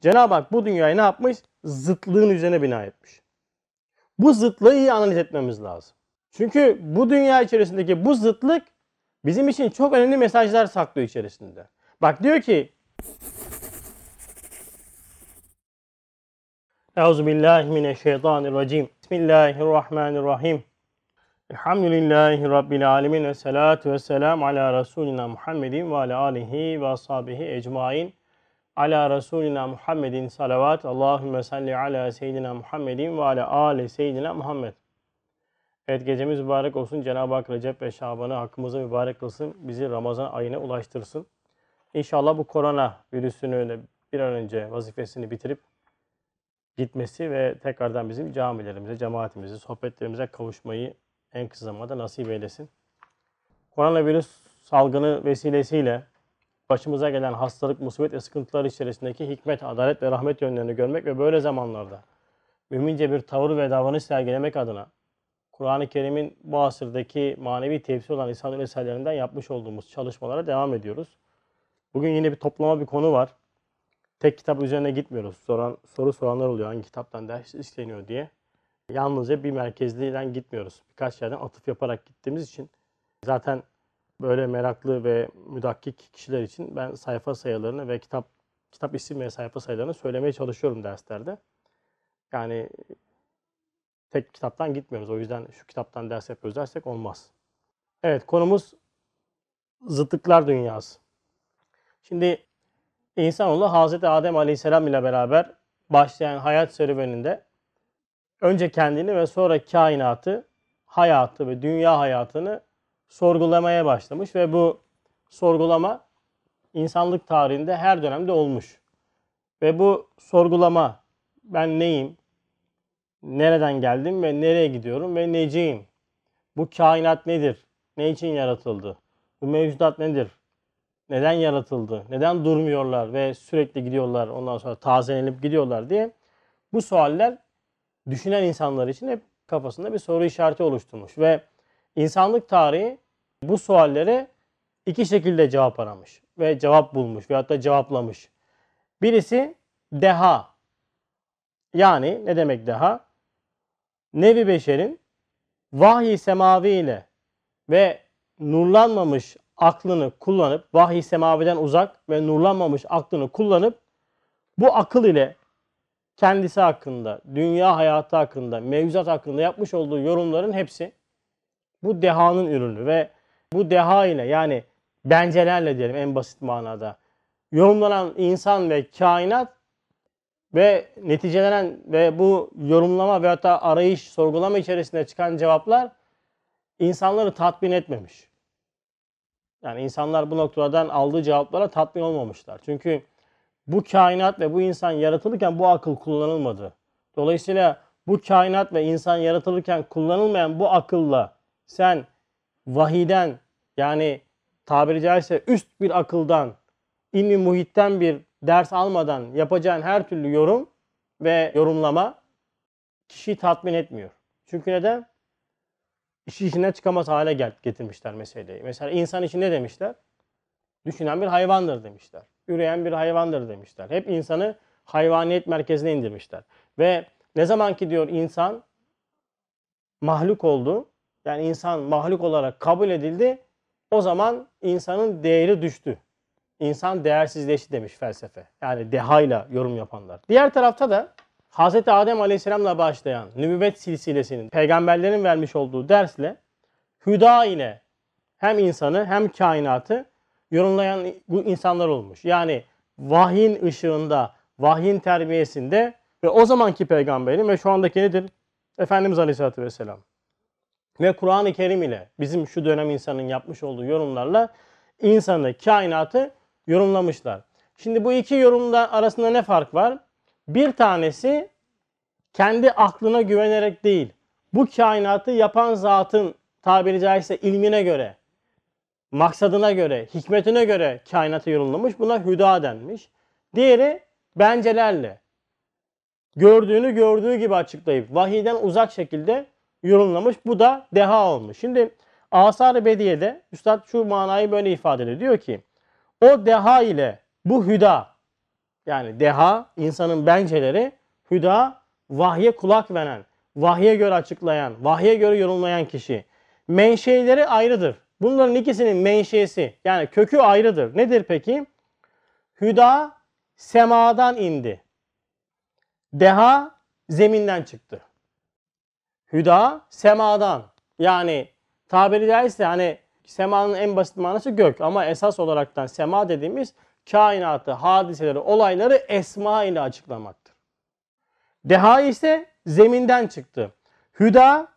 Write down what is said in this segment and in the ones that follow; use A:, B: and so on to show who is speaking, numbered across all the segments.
A: Cenab-ı Hak bu dünyayı ne yapmış? Zıtlığın üzerine bina etmiş. Bu zıtlığı iyi analiz etmemiz lazım. Çünkü bu dünya içerisindeki bu zıtlık bizim için çok önemli mesajlar saklıyor içerisinde. Bak diyor ki Euzubillahimineşşeytanirracim. Bismillahirrahmanirrahim. Elhamdülillahi Rabbil alemin ve salatu ve selam ala Resulina Muhammedin ve ala alihi ve ashabihi ecmain. Ala Resulina Muhammedin salavat. Allahümme salli ala seyyidina Muhammedin ve ala ali seyyidina Muhammed. Evet gecemiz mübarek olsun. Cenab-ı Hak Recep ve Şaban'ı hakkımıza mübarek kılsın. Bizi Ramazan ayına ulaştırsın. İnşallah bu korona virüsünü de bir an önce vazifesini bitirip gitmesi ve tekrardan bizim camilerimize, cemaatimize, sohbetlerimize kavuşmayı en kısa zamanda nasip eylesin. Koronavirüs salgını vesilesiyle başımıza gelen hastalık, musibet ve sıkıntılar içerisindeki hikmet, adalet ve rahmet yönlerini görmek ve böyle zamanlarda mümince bir tavır ve davranış sergilemek adına Kur'an-ı Kerim'in bu asırdaki manevi tefsir olan İsa'nın eserlerinden yapmış olduğumuz çalışmalara devam ediyoruz. Bugün yine bir toplama bir konu var. Tek kitap üzerine gitmiyoruz. Soran, soru soranlar oluyor hangi kitaptan ders isteniyor diye. Yalnızca bir merkezliden gitmiyoruz. Birkaç yerden atıf yaparak gittiğimiz için zaten böyle meraklı ve müdakkik kişiler için ben sayfa sayılarını ve kitap kitap isim ve sayfa sayılarını söylemeye çalışıyorum derslerde. Yani tek kitaptan gitmiyoruz. O yüzden şu kitaptan ders yapıyoruz dersek olmaz. Evet konumuz zıtlıklar dünyası. Şimdi insanoğlu Hazreti Adem Aleyhisselam ile beraber başlayan hayat serüveninde önce kendini ve sonra kainatı, hayatı ve dünya hayatını sorgulamaya başlamış ve bu sorgulama insanlık tarihinde her dönemde olmuş. Ve bu sorgulama ben neyim, nereden geldim ve nereye gidiyorum ve neciyim? Bu kainat nedir? Ne için yaratıldı? Bu mevcudat nedir? Neden yaratıldı? Neden durmuyorlar ve sürekli gidiyorlar ondan sonra tazelenip gidiyorlar diye bu sualler düşünen insanlar için hep kafasında bir soru işareti oluşturmuş ve insanlık tarihi bu suallere iki şekilde cevap aramış ve cevap bulmuş veyahut da cevaplamış. Birisi deha. Yani ne demek deha? Nevi beşerin vahiy semavi ile ve nurlanmamış aklını kullanıp vahiy semaviden uzak ve nurlanmamış aklını kullanıp bu akıl ile kendisi hakkında, dünya hayatı hakkında, mevzuat hakkında yapmış olduğu yorumların hepsi bu dehanın ürünü ve bu deha ile yani bencelerle diyelim en basit manada yorumlanan insan ve kainat ve neticelenen ve bu yorumlama veyahut da arayış, sorgulama içerisinde çıkan cevaplar insanları tatmin etmemiş. Yani insanlar bu noktadan aldığı cevaplara tatmin olmamışlar. Çünkü bu kainat ve bu insan yaratılırken bu akıl kullanılmadı. Dolayısıyla bu kainat ve insan yaratılırken kullanılmayan bu akılla sen vahiden yani tabiri caizse üst bir akıldan, ilmi muhitten bir ders almadan yapacağın her türlü yorum ve yorumlama kişiyi tatmin etmiyor. Çünkü neden? İşi içinden çıkamaz hale getirmişler meseleyi. Mesela insan için ne demişler? Düşünen bir hayvandır demişler. Üreyen bir hayvandır demişler. Hep insanı hayvaniyet merkezine indirmişler. Ve ne zaman ki diyor insan mahluk oldu, yani insan mahluk olarak kabul edildi, o zaman insanın değeri düştü. İnsan değersizleşti demiş felsefe. Yani dehayla yorum yapanlar. Diğer tarafta da Hz. Adem Aleyhisselam'la başlayan nübüvvet silsilesinin peygamberlerin vermiş olduğu dersle hüda ile hem insanı hem kainatı yorumlayan bu insanlar olmuş. Yani vahyin ışığında, vahyin terbiyesinde ve o zamanki peygamberin ve şu andaki nedir? Efendimiz Aleyhisselatü Vesselam. Ve Kur'an-ı Kerim ile bizim şu dönem insanın yapmış olduğu yorumlarla insanı, kainatı yorumlamışlar. Şimdi bu iki yorumda arasında ne fark var? Bir tanesi kendi aklına güvenerek değil, bu kainatı yapan zatın tabiri caizse ilmine göre, maksadına göre, hikmetine göre kainatı yorumlamış. Buna hüda denmiş. Diğeri bencelerle gördüğünü gördüğü gibi açıklayıp vahiyden uzak şekilde yorumlamış. Bu da deha olmuş. Şimdi Asar-ı Bediye'de Üstad şu manayı böyle ifade ediyor. Diyor ki o deha ile bu hüda Yani deha, insanın benceleri, hüda, vahye kulak veren, vahye göre açıklayan, vahye göre yorumlayan kişi. Menşeileri ayrıdır. Bunların ikisinin menşesi yani kökü ayrıdır. Nedir peki? Hüda semadan indi. Deha zeminden çıktı. Hüda semadan. Yani tabiri caizse hani semanın en basit manası gök ama esas olaraktan sema dediğimiz kainatı, hadiseleri, olayları esma ile açıklamaktır. Deha ise zeminden çıktı. Hüda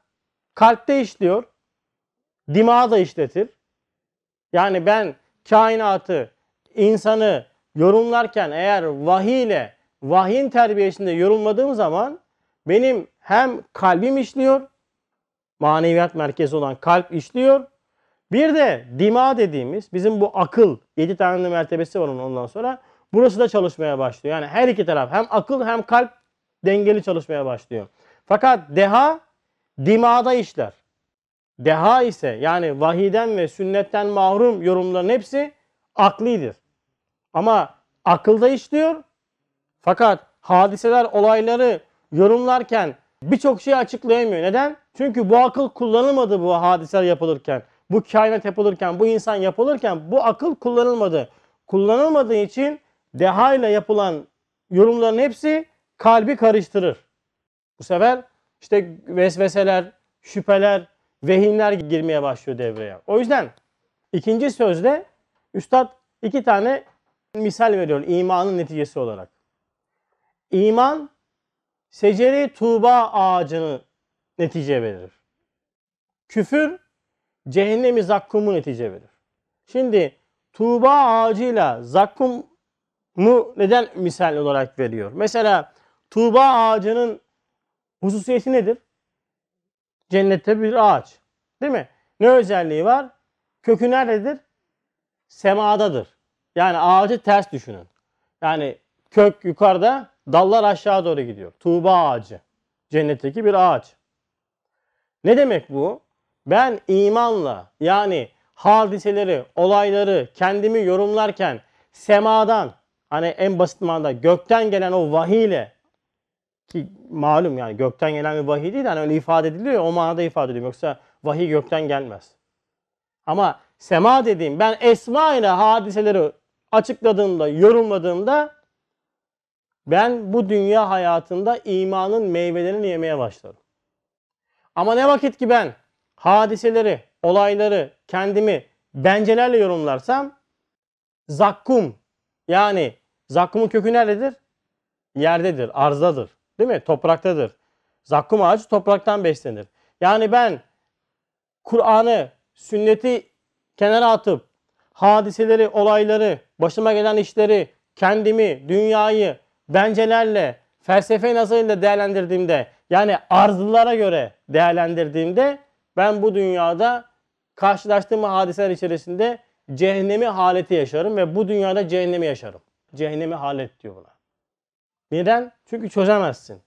A: kalpte işliyor. Dimağı da işletir. Yani ben kainatı, insanı yorumlarken eğer vahiy ile vahyin terbiyesinde yorumladığım zaman benim hem kalbim işliyor, maneviyat merkezi olan kalp işliyor. Bir de dima dediğimiz bizim bu akıl, 7 tane mertebesi var onun ondan sonra. Burası da çalışmaya başlıyor. Yani her iki taraf hem akıl hem kalp dengeli çalışmaya başlıyor. Fakat deha dimada işler. Deha ise yani vahiden ve sünnetten mahrum yorumların hepsi aklidir. Ama akılda işliyor. Fakat hadiseler, olayları yorumlarken birçok şeyi açıklayamıyor. Neden? Çünkü bu akıl kullanılmadı bu hadiseler yapılırken. Bu kainat yapılırken, bu insan yapılırken bu akıl kullanılmadı. Kullanılmadığı için deha ile yapılan yorumların hepsi kalbi karıştırır. Bu sefer işte vesveseler, şüpheler, vehimler girmeye başlıyor devreye. O yüzden ikinci sözde Üstad iki tane misal veriyor imanın neticesi olarak. İman seceri tuğba ağacını netice verir. Küfür cehennemi zakkumu netice verir. Şimdi tuğba ağacıyla zakkumu neden misal olarak veriyor? Mesela tuğba ağacının hususiyeti nedir? Cennette bir ağaç. Değil mi? Ne özelliği var? Kökü nerededir? Semadadır. Yani ağacı ters düşünün. Yani kök yukarıda, dallar aşağı doğru gidiyor. Tuğba ağacı. Cennetteki bir ağaç. Ne demek bu? Ben imanla yani hadiseleri, olayları kendimi yorumlarken semadan hani en basit manada gökten gelen o vahiy ile ki malum yani gökten gelen bir vahiy değil de hani öyle ifade ediliyor ya, o manada ifade ediliyor. Yoksa vahiy gökten gelmez. Ama sema dediğim ben esma ile hadiseleri açıkladığımda, yorumladığımda ben bu dünya hayatında imanın meyvelerini yemeye başlarım. Ama ne vakit ki ben hadiseleri, olayları kendimi bencelerle yorumlarsam zakkum yani zakkumun kökü nerededir? Yerdedir, arzdadır. Değil mi? Topraktadır. Zakkum ağacı topraktan beslenir. Yani ben Kur'an'ı, sünneti kenara atıp hadiseleri, olayları, başıma gelen işleri, kendimi, dünyayı bencelerle, felsefe nazarıyla değerlendirdiğimde yani arzlılara göre değerlendirdiğimde ben bu dünyada karşılaştığım hadiseler içerisinde cehennemi haleti yaşarım ve bu dünyada cehennemi yaşarım. Cehennemi halet diyor buna. Neden? Çünkü çözemezsin.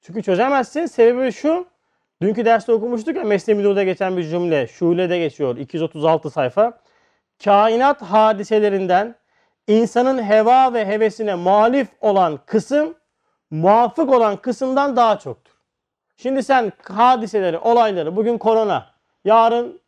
A: Çünkü çözemezsin. Sebebi şu. Dünkü derste okumuştuk ya Mesnevi Nur'da geçen bir cümle. Şule'de geçiyor. 236 sayfa. Kainat hadiselerinden insanın heva ve hevesine muhalif olan kısım muvafık olan kısımdan daha çoktur. Şimdi sen hadiseleri, olayları, bugün korona, yarın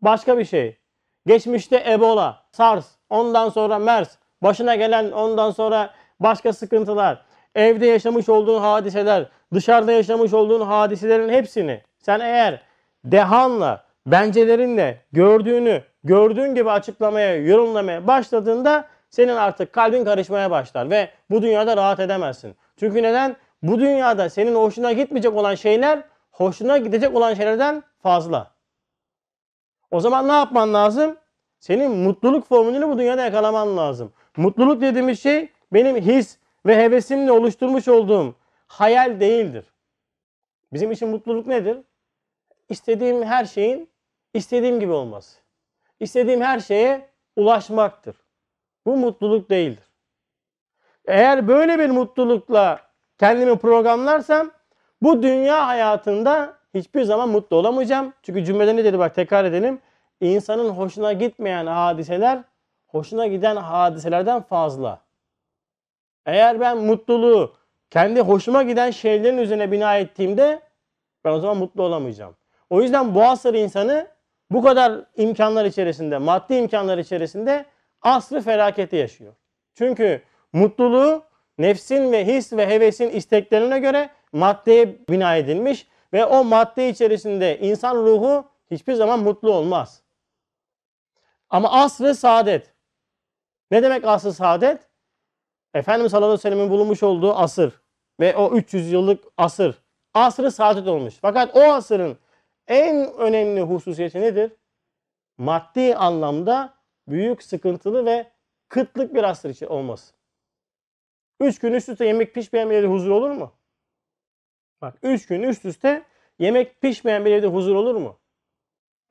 A: başka bir şey, geçmişte Ebola, SARS, ondan sonra MERS, başına gelen ondan sonra başka sıkıntılar, evde yaşamış olduğun hadiseler, dışarıda yaşamış olduğun hadiselerin hepsini sen eğer dehanla, bencelerinle gördüğünü gördüğün gibi açıklamaya, yorumlamaya başladığında senin artık kalbin karışmaya başlar ve bu dünyada rahat edemezsin. Çünkü neden? Bu dünyada senin hoşuna gitmeyecek olan şeyler hoşuna gidecek olan şeylerden fazla. O zaman ne yapman lazım? Senin mutluluk formülünü bu dünyada yakalaman lazım. Mutluluk dediğimiz şey benim his ve hevesimle oluşturmuş olduğum hayal değildir. Bizim için mutluluk nedir? İstediğim her şeyin istediğim gibi olması. İstediğim her şeye ulaşmaktır. Bu mutluluk değildir. Eğer böyle bir mutlulukla kendimi programlarsam bu dünya hayatında hiçbir zaman mutlu olamayacağım. Çünkü cümlede ne dedi bak tekrar edelim. İnsanın hoşuna gitmeyen hadiseler hoşuna giden hadiselerden fazla. Eğer ben mutluluğu kendi hoşuma giden şeylerin üzerine bina ettiğimde ben o zaman mutlu olamayacağım. O yüzden bu asır insanı bu kadar imkanlar içerisinde, maddi imkanlar içerisinde asrı felaketi yaşıyor. Çünkü mutluluğu nefsin ve his ve hevesin isteklerine göre maddeye bina edilmiş ve o madde içerisinde insan ruhu hiçbir zaman mutlu olmaz. Ama asrı saadet. Ne demek asrı saadet? Efendimiz sallallahu aleyhi ve sellem'in bulunmuş olduğu asır ve o 300 yıllık asır asrı saadet olmuş. Fakat o asırın en önemli hususiyeti nedir? Maddi anlamda büyük sıkıntılı ve kıtlık bir asır için olması. Üç gün üst üste yemek pişmeyen bir evde huzur olur mu? Bak üç gün üst üste yemek pişmeyen bir evde huzur olur mu?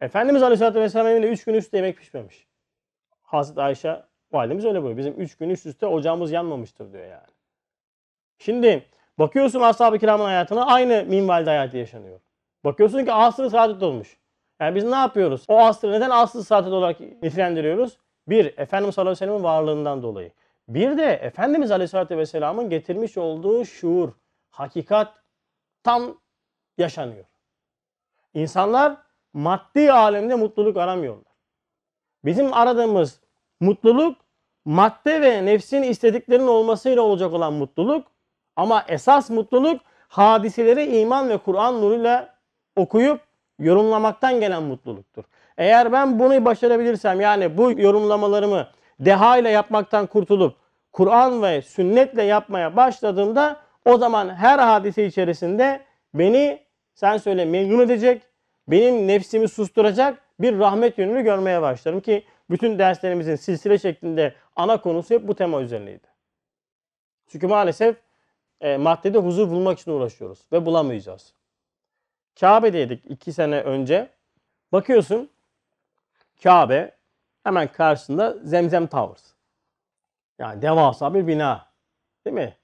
A: Efendimiz Aleyhisselatü Vesselam evinde üç gün üst üste yemek pişmemiş. Hazreti Ayşe validemiz öyle buyuruyor. Bizim üç gün üst üste ocağımız yanmamıştır diyor yani. Şimdi bakıyorsun ashab-ı kiramın hayatına aynı minvalde hayatı yaşanıyor. Bakıyorsun ki asrı saadet olmuş. Yani biz ne yapıyoruz? O asrı neden asrı saadet olarak nitelendiriyoruz? Bir, Efendimiz sallallahu aleyhi ve varlığından dolayı. Bir de Efendimiz aleyhissalatü vesselamın getirmiş olduğu şuur, hakikat tam yaşanıyor. İnsanlar maddi alemde mutluluk aramıyorlar. Bizim aradığımız mutluluk madde ve nefsin istediklerinin olmasıyla olacak olan mutluluk ama esas mutluluk hadiseleri iman ve Kur'an nuruyla okuyup yorumlamaktan gelen mutluluktur. Eğer ben bunu başarabilirsem yani bu yorumlamalarımı deha ile yapmaktan kurtulup Kur'an ve sünnetle yapmaya başladığımda o zaman her hadise içerisinde beni sen söyle memnun edecek, benim nefsimi susturacak bir rahmet yönünü görmeye başlarım ki bütün derslerimizin silsile şeklinde ana konusu hep bu tema üzerineydi. Çünkü maalesef e, maddede huzur bulmak için uğraşıyoruz ve bulamayacağız. Kabe'deydik iki sene önce. Bakıyorsun Kabe hemen karşısında Zemzem Towers. Yani devasa bir bina. Değil mi?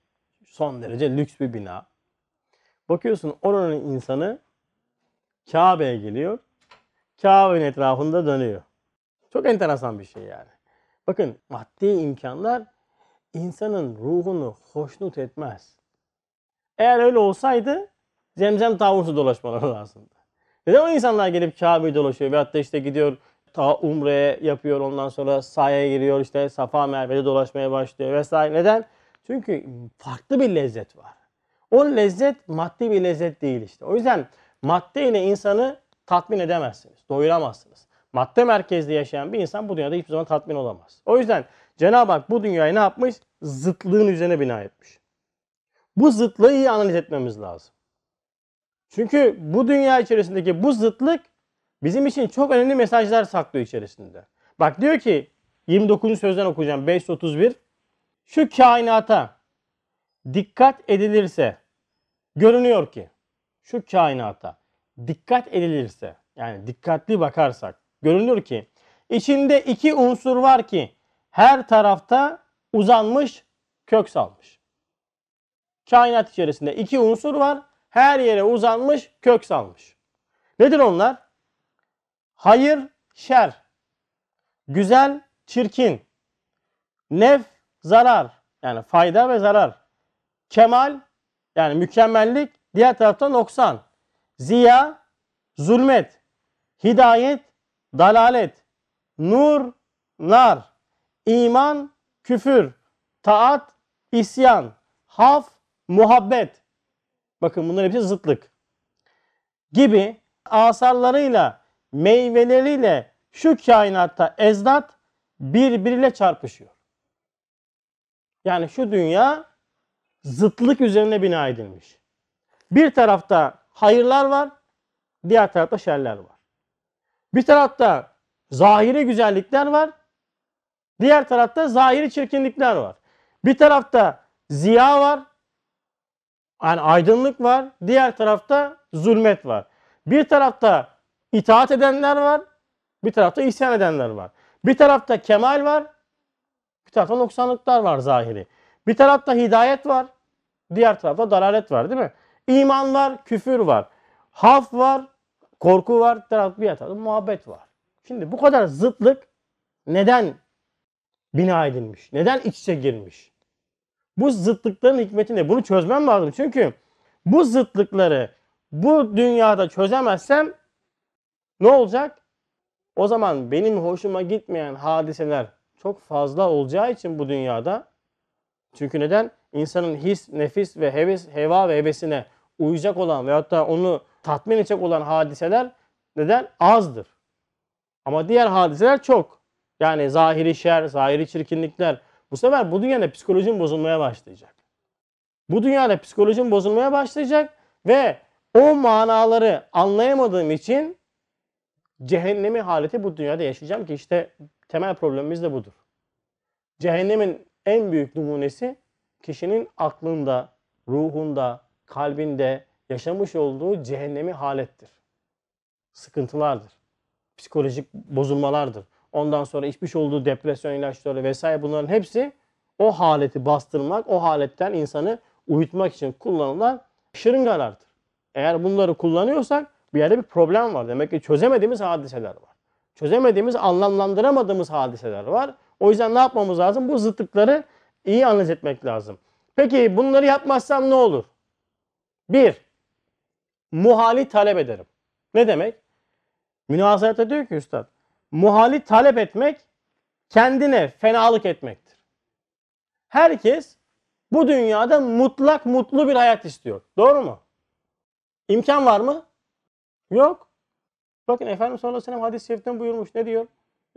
A: Son derece lüks bir bina. Bakıyorsun oranın insanı Kabe'ye geliyor. Kabe'nin etrafında dönüyor. Çok enteresan bir şey yani. Bakın maddi imkanlar insanın ruhunu hoşnut etmez. Eğer öyle olsaydı zemzem tavusu dolaşmaları lazımdı. Neden o insanlar gelip Kabe'yi dolaşıyor veyahut da işte gidiyor ta Umre'ye yapıyor ondan sonra sahaya giriyor işte Safa Merve'de dolaşmaya başlıyor vesaire. Neden? Çünkü farklı bir lezzet var. O lezzet maddi bir lezzet değil işte. O yüzden madde ile insanı tatmin edemezsiniz. Doyuramazsınız. Madde merkezli yaşayan bir insan bu dünyada hiçbir zaman tatmin olamaz. O yüzden Cenab-ı Hak bu dünyayı ne yapmış? Zıtlığın üzerine bina etmiş. Bu zıtlığı iyi analiz etmemiz lazım. Çünkü bu dünya içerisindeki bu zıtlık bizim için çok önemli mesajlar saklıyor içerisinde. Bak diyor ki 29. sözden okuyacağım 531. Şu kainata dikkat edilirse görünüyor ki şu kainata dikkat edilirse yani dikkatli bakarsak görünür ki içinde iki unsur var ki her tarafta uzanmış kök salmış. Kainat içerisinde iki unsur var her yere uzanmış kök salmış. Nedir onlar? Hayır, şer. Güzel, çirkin. Nef, zarar. Yani fayda ve zarar. Kemal, yani mükemmellik. Diğer taraftan noksan. Ziya, zulmet. Hidayet, dalalet. Nur, nar. iman, küfür. Taat, isyan. Haf, muhabbet. Bakın bunlar hepsi zıtlık. Gibi asarlarıyla, meyveleriyle şu kainatta ezdat birbiriyle çarpışıyor. Yani şu dünya zıtlık üzerine bina edilmiş. Bir tarafta hayırlar var, diğer tarafta şerler var. Bir tarafta zahiri güzellikler var, diğer tarafta zahiri çirkinlikler var. Bir tarafta ziya var, yani aydınlık var. Diğer tarafta zulmet var. Bir tarafta itaat edenler var. Bir tarafta isyan edenler var. Bir tarafta kemal var. Bir tarafta noksanlıklar var zahiri. Bir tarafta hidayet var. Diğer tarafta dalalet var değil mi? İman var, küfür var. Haf var, korku var. Bir tarafta, bir tarafta muhabbet var. Şimdi bu kadar zıtlık neden bina edilmiş? Neden iç içe girmiş? Bu zıtlıkların hikmeti ne? Bunu çözmem lazım. Çünkü bu zıtlıkları bu dünyada çözemezsem ne olacak? O zaman benim hoşuma gitmeyen hadiseler çok fazla olacağı için bu dünyada çünkü neden? İnsanın his, nefis ve heves, heva ve hevesine uyacak olan veyahut da onu tatmin edecek olan hadiseler neden? Azdır. Ama diğer hadiseler çok. Yani zahiri şer, zahiri çirkinlikler. Bu sefer bu dünyada psikolojin bozulmaya başlayacak. Bu dünyada psikolojin bozulmaya başlayacak ve o manaları anlayamadığım için cehennemi haleti bu dünyada yaşayacağım ki işte temel problemimiz de budur. Cehennemin en büyük numunesi kişinin aklında, ruhunda, kalbinde yaşamış olduğu cehennemi halettir. Sıkıntılardır. Psikolojik bozulmalardır. Ondan sonra içmiş olduğu depresyon ilaçları vesaire bunların hepsi o haleti bastırmak, o haletten insanı uyutmak için kullanılan şırıngalardır. Eğer bunları kullanıyorsak bir yerde bir problem var. Demek ki çözemediğimiz hadiseler var. Çözemediğimiz, anlamlandıramadığımız hadiseler var. O yüzden ne yapmamız lazım? Bu zıtlıkları iyi analiz etmek lazım. Peki bunları yapmazsam ne olur? Bir, muhali talep ederim. Ne demek? Münazaratta diyor ki üstad, muhali talep etmek kendine fenalık etmektir. Herkes bu dünyada mutlak mutlu bir hayat istiyor. Doğru mu? İmkan var mı? Yok. Bakın Efendimiz sallallahu aleyhi hadis-i şeriften buyurmuş. Ne diyor?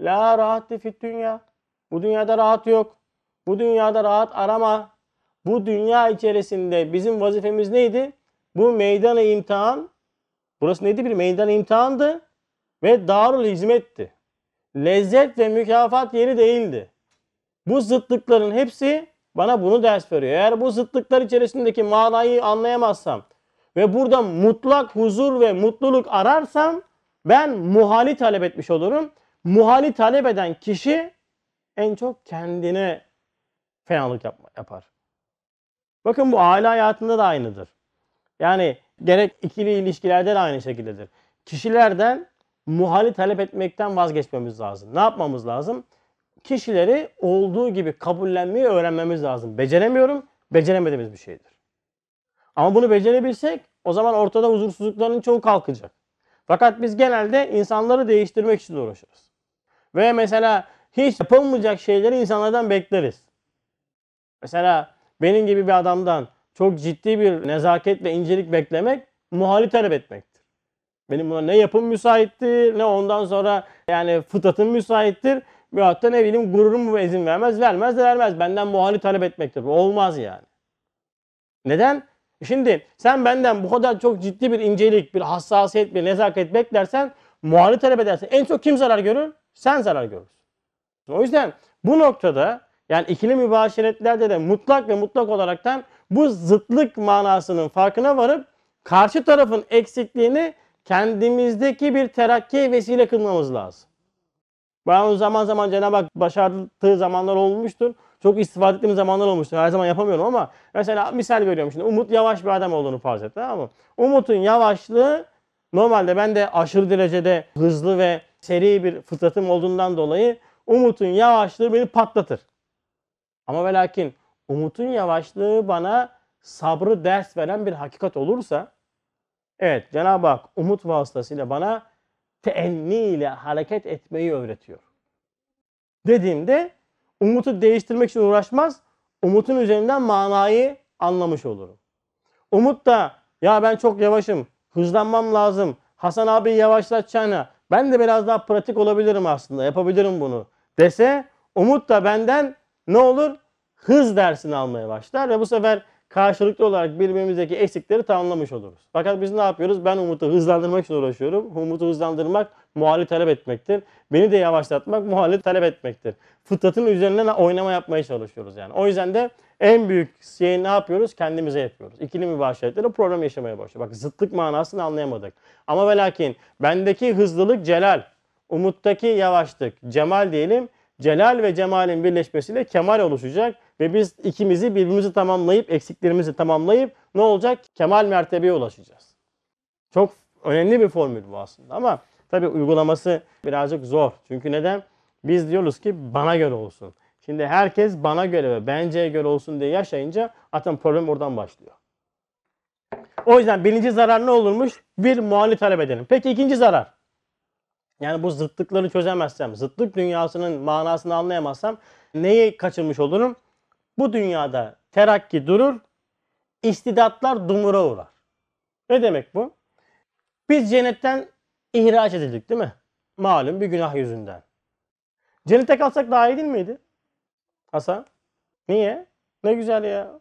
A: La rahat fit dünya. Bu dünyada rahat yok. Bu dünyada rahat arama. Bu dünya içerisinde bizim vazifemiz neydi? Bu meydanı imtihan. Burası neydi? Bir meydan imtihandı. Ve darul hizmetti. Lezzet ve mükafat yeri değildi. Bu zıtlıkların hepsi bana bunu ders veriyor. Eğer bu zıtlıklar içerisindeki manayı anlayamazsam ve burada mutlak huzur ve mutluluk ararsam ben muhali talep etmiş olurum. Muhali talep eden kişi en çok kendine fenalık yapar. Bakın bu aile hayatında da aynıdır. Yani gerek ikili ilişkilerde de aynı şekildedir. Kişilerden muhali talep etmekten vazgeçmemiz lazım. Ne yapmamız lazım? Kişileri olduğu gibi kabullenmeyi öğrenmemiz lazım. Beceremiyorum, beceremediğimiz bir şeydir. Ama bunu becerebilsek o zaman ortada huzursuzlukların çoğu kalkacak. Fakat biz genelde insanları değiştirmek için uğraşırız. Ve mesela hiç yapılmayacak şeyleri insanlardan bekleriz. Mesela benim gibi bir adamdan çok ciddi bir nezaket ve incelik beklemek muhali talep etmektir. Benim buna ne yapım müsaittir ne ondan sonra yani fıtratım müsaittir. Veyahut da ne bileyim gururum izin vermez vermez de vermez. Benden muhali talep etmektir. Olmaz yani. Neden? Şimdi sen benden bu kadar çok ciddi bir incelik, bir hassasiyet, bir nezaket beklersen muhali talep edersen en çok kim zarar görür? Sen zarar görürsün. O yüzden bu noktada yani ikili mübaşiretlerde de mutlak ve mutlak olaraktan bu zıtlık manasının farkına varıp karşı tarafın eksikliğini kendimizdeki bir terakki vesile kılmamız lazım. Ben zaman zaman Cenab-ı Hak başardığı zamanlar olmuştur. Çok istifade ettiğim zamanlar olmuştur. Her zaman yapamıyorum ama mesela misal veriyorum şimdi. Umut yavaş bir adam olduğunu farz et tamam mı? Umut'un yavaşlığı normalde ben de aşırı derecede hızlı ve seri bir fıtratım olduğundan dolayı Umut'un yavaşlığı beni patlatır. Ama ve Umut'un yavaşlığı bana sabrı ders veren bir hakikat olursa evet Cenab-ı Hak umut vasıtasıyla bana teenni ile hareket etmeyi öğretiyor. Dediğimde umutu değiştirmek için uğraşmaz. Umutun üzerinden manayı anlamış olurum. Umut da ya ben çok yavaşım, hızlanmam lazım. Hasan abi yavaşlatacağına ben de biraz daha pratik olabilirim aslında, yapabilirim bunu dese Umut da benden ne olur? Hız dersini almaya başlar ve bu sefer karşılıklı olarak birbirimizdeki eksikleri tamamlamış oluruz. Fakat biz ne yapıyoruz? Ben Umut'u hızlandırmak için uğraşıyorum. Umut'u hızlandırmak muhali talep etmektir. Beni de yavaşlatmak muhali talep etmektir. Fıtratın üzerinden oynama yapmaya çalışıyoruz yani. O yüzden de en büyük şeyi ne yapıyoruz? Kendimize yapıyoruz. İkili mübaşiretlere problem yaşamaya başlıyor. Bak zıtlık manasını anlayamadık. Ama ve lakin bendeki hızlılık celal, Umut'taki yavaşlık cemal diyelim. Celal ve cemalin birleşmesiyle kemal oluşacak ve biz ikimizi birbirimizi tamamlayıp eksiklerimizi tamamlayıp ne olacak? Kemal mertebeye ulaşacağız. Çok önemli bir formül bu aslında ama tabi uygulaması birazcık zor. Çünkü neden? Biz diyoruz ki bana göre olsun. Şimdi herkes bana göre ve benceye göre olsun diye yaşayınca zaten problem oradan başlıyor. O yüzden birinci zarar ne olurmuş? Bir muhalif talep edelim. Peki ikinci zarar. Yani bu zıtlıkları çözemezsem, zıtlık dünyasının manasını anlayamazsam neyi kaçırmış olurum? Bu dünyada terakki durur, istidatlar dumura uğrar. Ne demek bu? Biz cennetten ihraç edildik değil mi? Malum bir günah yüzünden. Cennete kalsak daha iyi değil miydi? Hasan? Niye? Ne güzel ya.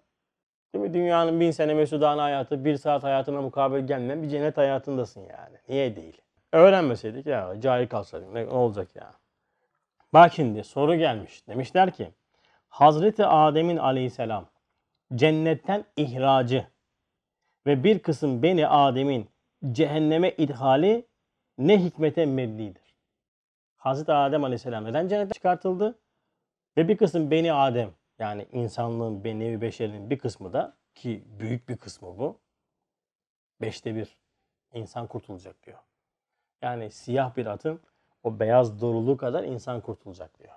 A: Değil mi? Dünyanın bin sene mesudane hayatı, bir saat hayatına mukabil gelmeyen bir cennet hayatındasın yani. Niye değil? Öğrenmeseydik ya, cahil kalsaydık ne, olacak ya? Bak şimdi soru gelmiş. Demişler ki, Hazreti Adem'in aleyhisselam cennetten ihracı ve bir kısım Beni Adem'in cehenneme idhali ne hikmete mebnidir? Hazreti Adem aleyhisselam neden cennete çıkartıldı? Ve bir kısım Beni Adem yani insanlığın, nevi beşerinin bir kısmı da ki büyük bir kısmı bu. Beşte bir insan kurtulacak diyor. Yani siyah bir atın o beyaz doruluğu kadar insan kurtulacak diyor.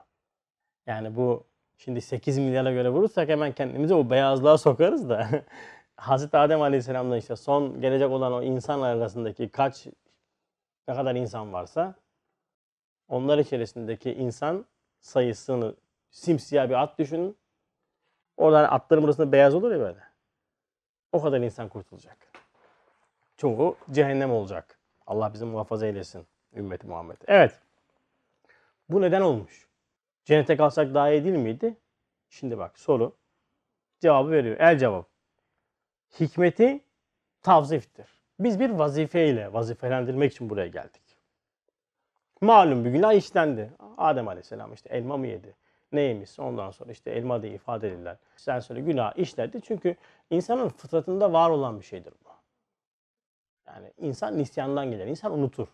A: Yani bu şimdi 8 milyara göre vurursak hemen kendimizi o beyazlığa sokarız da Hazreti Adem Aleyhisselam'la işte son gelecek olan o insan arasındaki kaç ne kadar insan varsa onlar içerisindeki insan sayısını simsiyah bir at düşünün. Oradan atların burasında beyaz olur ya böyle. O kadar insan kurtulacak. Çoğu cehennem olacak. Allah bizi muhafaza eylesin. Ümmeti Muhammed. Evet. Bu neden olmuş? Cennete kalsak daha iyi değil miydi? Şimdi bak soru. Cevabı veriyor. El cevap. Hikmeti tavziftir. Biz bir vazifeyle vazifelendirmek için buraya geldik. Malum bir günah işlendi. Adem Aleyhisselam işte elma mı yedi? Ne yemiş? Ondan sonra işte elma diye ifade edilirler. Sen söyle günah işledi. Çünkü insanın fıtratında var olan bir şeydir bu. Yani insan nisyandan gelir. İnsan unutur.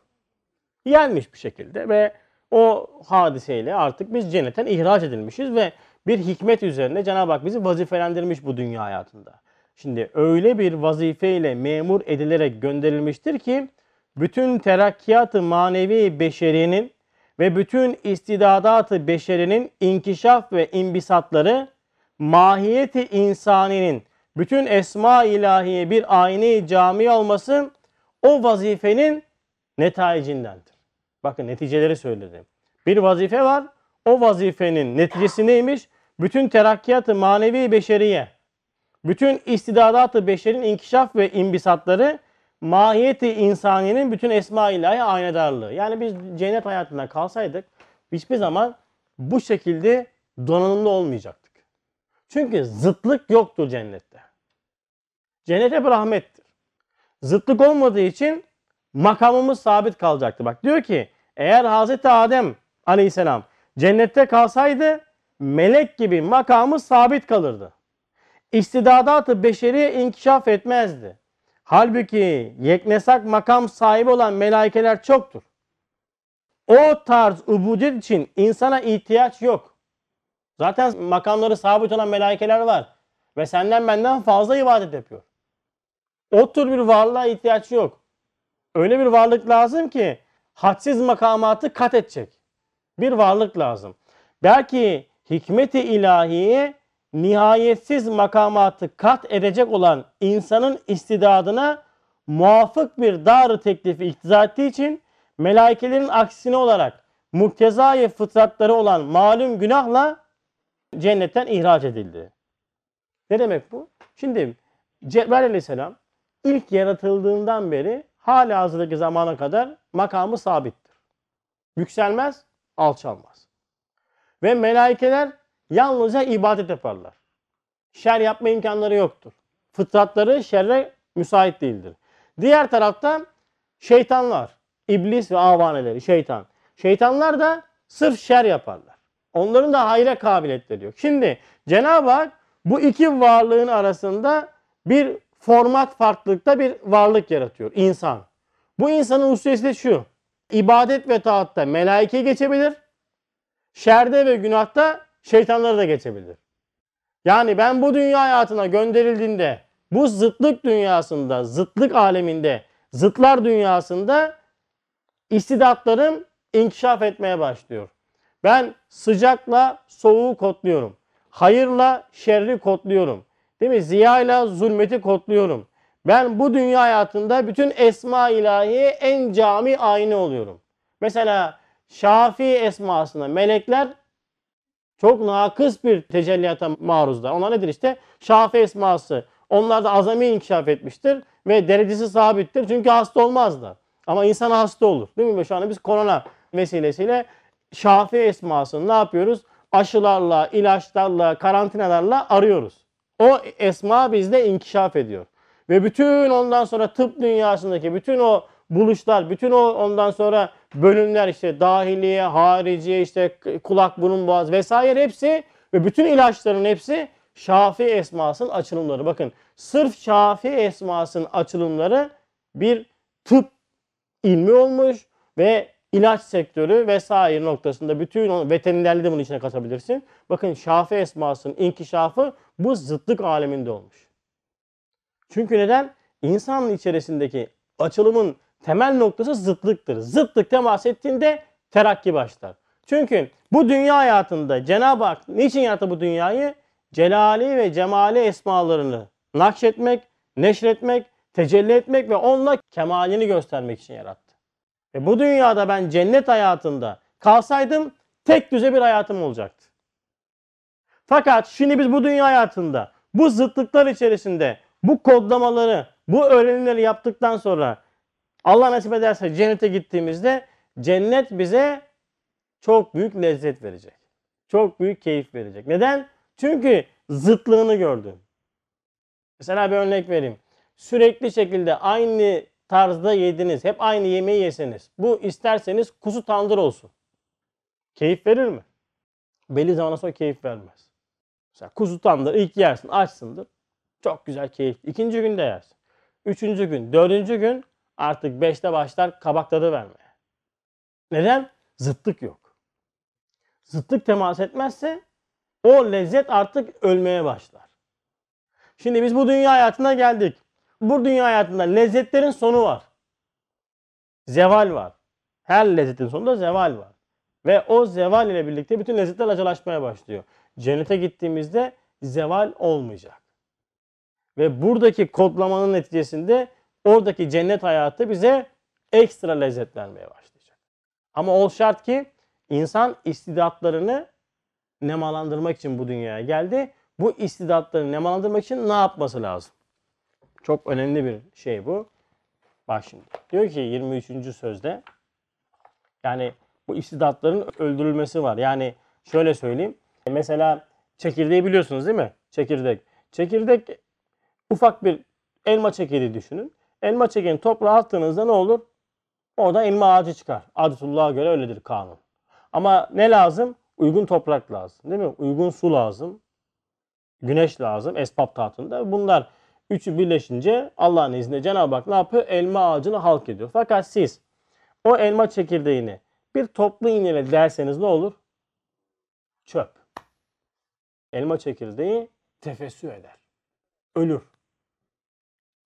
A: Yenmiş bir şekilde ve o hadiseyle artık biz cennetten ihraç edilmişiz ve bir hikmet üzerine Cenab-ı Hak bizi vazifelendirmiş bu dünya hayatında. Şimdi öyle bir vazifeyle memur edilerek gönderilmiştir ki bütün terakkiyatı manevi beşerinin ve bütün istidadatı beşerinin inkişaf ve imbisatları mahiyeti insaninin bütün esma ilahiye bir ayni cami olması o vazifenin netayicindendir. Bakın neticeleri söyledim. Bir vazife var. O vazifenin neticesi neymiş? Bütün terakkiyatı manevi beşeriye, bütün istidadatı beşerin inkişaf ve imbisatları mahiyeti insaniyenin bütün esma ilahi aynedarlığı. Yani biz cennet hayatında kalsaydık hiçbir zaman bu şekilde donanımlı olmayacaktık. Çünkü zıtlık yoktur cennette. Cennet hep rahmettir. Zıtlık olmadığı için makamımız sabit kalacaktı. Bak diyor ki eğer Hazreti Adem aleyhisselam cennette kalsaydı melek gibi makamı sabit kalırdı. İstidadatı beşeri inkişaf etmezdi. Halbuki yeknesak makam sahibi olan melaikeler çoktur. O tarz ubudiyet için insana ihtiyaç yok. Zaten makamları sabit olan melaikeler var. Ve senden benden fazla ibadet yapıyor. O tür bir varlığa ihtiyaç yok. Öyle bir varlık lazım ki hadsiz makamatı kat edecek. Bir varlık lazım. Belki hikmeti ilahiye nihayetsiz makamatı kat edecek olan insanın istidadına muafık bir dar teklifi iktiza ettiği için melaikelerin aksine olarak muktezai fıtratları olan malum günahla cennetten ihraç edildi. Ne demek bu? Şimdi Cebrail aleyhisselam ilk yaratıldığından beri hala hazırdaki zamana kadar makamı sabittir. Yükselmez, alçalmaz. Ve melaikeler yalnızca ibadet yaparlar. Şer yapma imkanları yoktur. Fıtratları şerre müsait değildir. Diğer tarafta şeytanlar, iblis ve avaneleri, şeytan. Şeytanlar da sırf şer yaparlar. Onların da hayra kabiliyetleri yok. Şimdi Cenab-ı Hak bu iki varlığın arasında bir format farklılıkta bir varlık yaratıyor. İnsan. Bu insanın hususiyeti de şu. İbadet ve taatta melaike geçebilir. Şerde ve günahta şeytanları da geçebilir. Yani ben bu dünya hayatına gönderildiğinde bu zıtlık dünyasında, zıtlık aleminde, zıtlar dünyasında istidatlarım inkişaf etmeye başlıyor. Ben sıcakla soğuğu kodluyorum. Hayırla şerri kodluyorum. Değil mi? Ziyayla zulmeti kodluyorum. Ben bu dünya hayatında bütün esma ilahiye en cami aynı oluyorum. Mesela Şafi esmasında melekler çok nakıs bir tecelliyata maruzlar. Onlar nedir işte? Şafi esması. Onlar da azami inkişaf etmiştir ve derecesi sabittir. Çünkü hasta olmazlar. Ama insan hasta olur. Değil mi? Şu anda biz korona vesilesiyle Şafi esmasını ne yapıyoruz? Aşılarla, ilaçlarla, karantinalarla arıyoruz. O esma bizde inkişaf ediyor. Ve bütün ondan sonra tıp dünyasındaki bütün o buluşlar, bütün o ondan sonra bölümler işte dahiliye, hariciye, işte kulak, burun, boğaz vesaire hepsi ve bütün ilaçların hepsi Şafi esmasının açılımları. Bakın sırf Şafi esmasının açılımları bir tıp ilmi olmuş ve ilaç sektörü vesaire noktasında bütün o veterinerliği de bunun içine katabilirsin. Bakın Şafi esmasının inkişafı bu zıtlık aleminde olmuş. Çünkü neden? İnsanın içerisindeki açılımın temel noktası zıtlıktır. Zıtlık temas ettiğinde terakki başlar. Çünkü bu dünya hayatında Cenab-ı Hak niçin yarattı bu dünyayı? Celali ve cemali esmalarını nakşetmek, neşretmek, tecelli etmek ve onunla kemalini göstermek için yarattı. Ve bu dünyada ben cennet hayatında kalsaydım tek düze bir hayatım olacaktı. Fakat şimdi biz bu dünya hayatında bu zıtlıklar içerisinde bu kodlamaları, bu öğrenimleri yaptıktan sonra Allah nasip ederse cennete gittiğimizde cennet bize çok büyük lezzet verecek. Çok büyük keyif verecek. Neden? Çünkü zıtlığını gördün. Mesela bir örnek vereyim. Sürekli şekilde aynı tarzda yediniz. Hep aynı yemeği yeseniz. Bu isterseniz kuzu tandır olsun. Keyif verir mi? Belli zamana sonra keyif vermez. Mesela kuzu tandır ilk yersin açsındır. Çok güzel keyif. İkinci gün de yersin. Üçüncü gün, dördüncü gün artık beşte başlar kabak tadı vermeye. Neden? Zıtlık yok. Zıtlık temas etmezse o lezzet artık ölmeye başlar. Şimdi biz bu dünya hayatına geldik. Bu dünya hayatında lezzetlerin sonu var. Zeval var. Her lezzetin sonunda zeval var. Ve o zeval ile birlikte bütün lezzetler acılaşmaya başlıyor. Cennete gittiğimizde zeval olmayacak. Ve buradaki kodlamanın neticesinde oradaki cennet hayatı bize ekstra lezzet vermeye başlayacak. Ama ol şart ki insan istidatlarını nemalandırmak için bu dünyaya geldi. Bu istidatlarını nemalandırmak için ne yapması lazım? Çok önemli bir şey bu. Bak şimdi. Diyor ki 23. sözde yani bu istidatların öldürülmesi var. Yani şöyle söyleyeyim. Mesela çekirdeği biliyorsunuz değil mi? Çekirdek. Çekirdek ufak bir elma çekirdeği düşünün. Elma çekirdeğini toprağa attığınızda ne olur? Orada elma ağacı çıkar. Adetullah'a göre öyledir kanun. Ama ne lazım? Uygun toprak lazım. Değil mi? Uygun su lazım. Güneş lazım. Esbab tahtında. Bunlar üçü birleşince Allah'ın izniyle Cenab-ı Hak ne yapıyor? Elma ağacını halk ediyor. Fakat siz o elma çekirdeğini bir toplu iğneyle derseniz ne olur? Çöp. Elma çekirdeği tefessü eder. Ölür.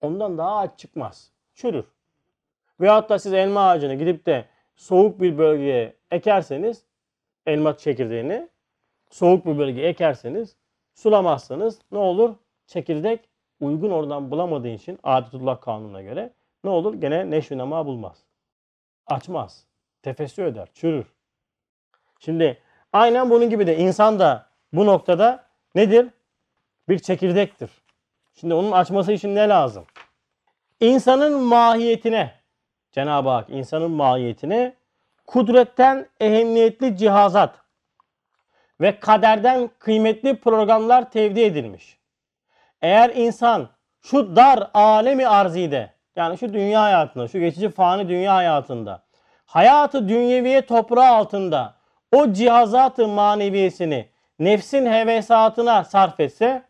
A: Ondan daha ağaç çıkmaz. Çürür. Veyahut da siz elma ağacını gidip de soğuk bir bölgeye ekerseniz elma çekirdeğini soğuk bir bölgeye ekerseniz sulamazsanız ne olur? Çekirdek uygun oradan bulamadığı için adetullah kanununa göre ne olur? Gene neşvi nema bulmaz. Açmaz. Tefessü eder. Çürür. Şimdi aynen bunun gibi de insan da bu noktada nedir? Bir çekirdektir. Şimdi onun açması için ne lazım? İnsanın mahiyetine Cenab-ı Hak insanın mahiyetine kudretten ehemmiyetli cihazat ve kaderden kıymetli programlar tevdi edilmiş. Eğer insan şu dar alemi arzide yani şu dünya hayatında, şu geçici fani dünya hayatında hayatı dünyeviye toprağı altında o cihazatı maneviyesini nefsin hevesatına sarf etse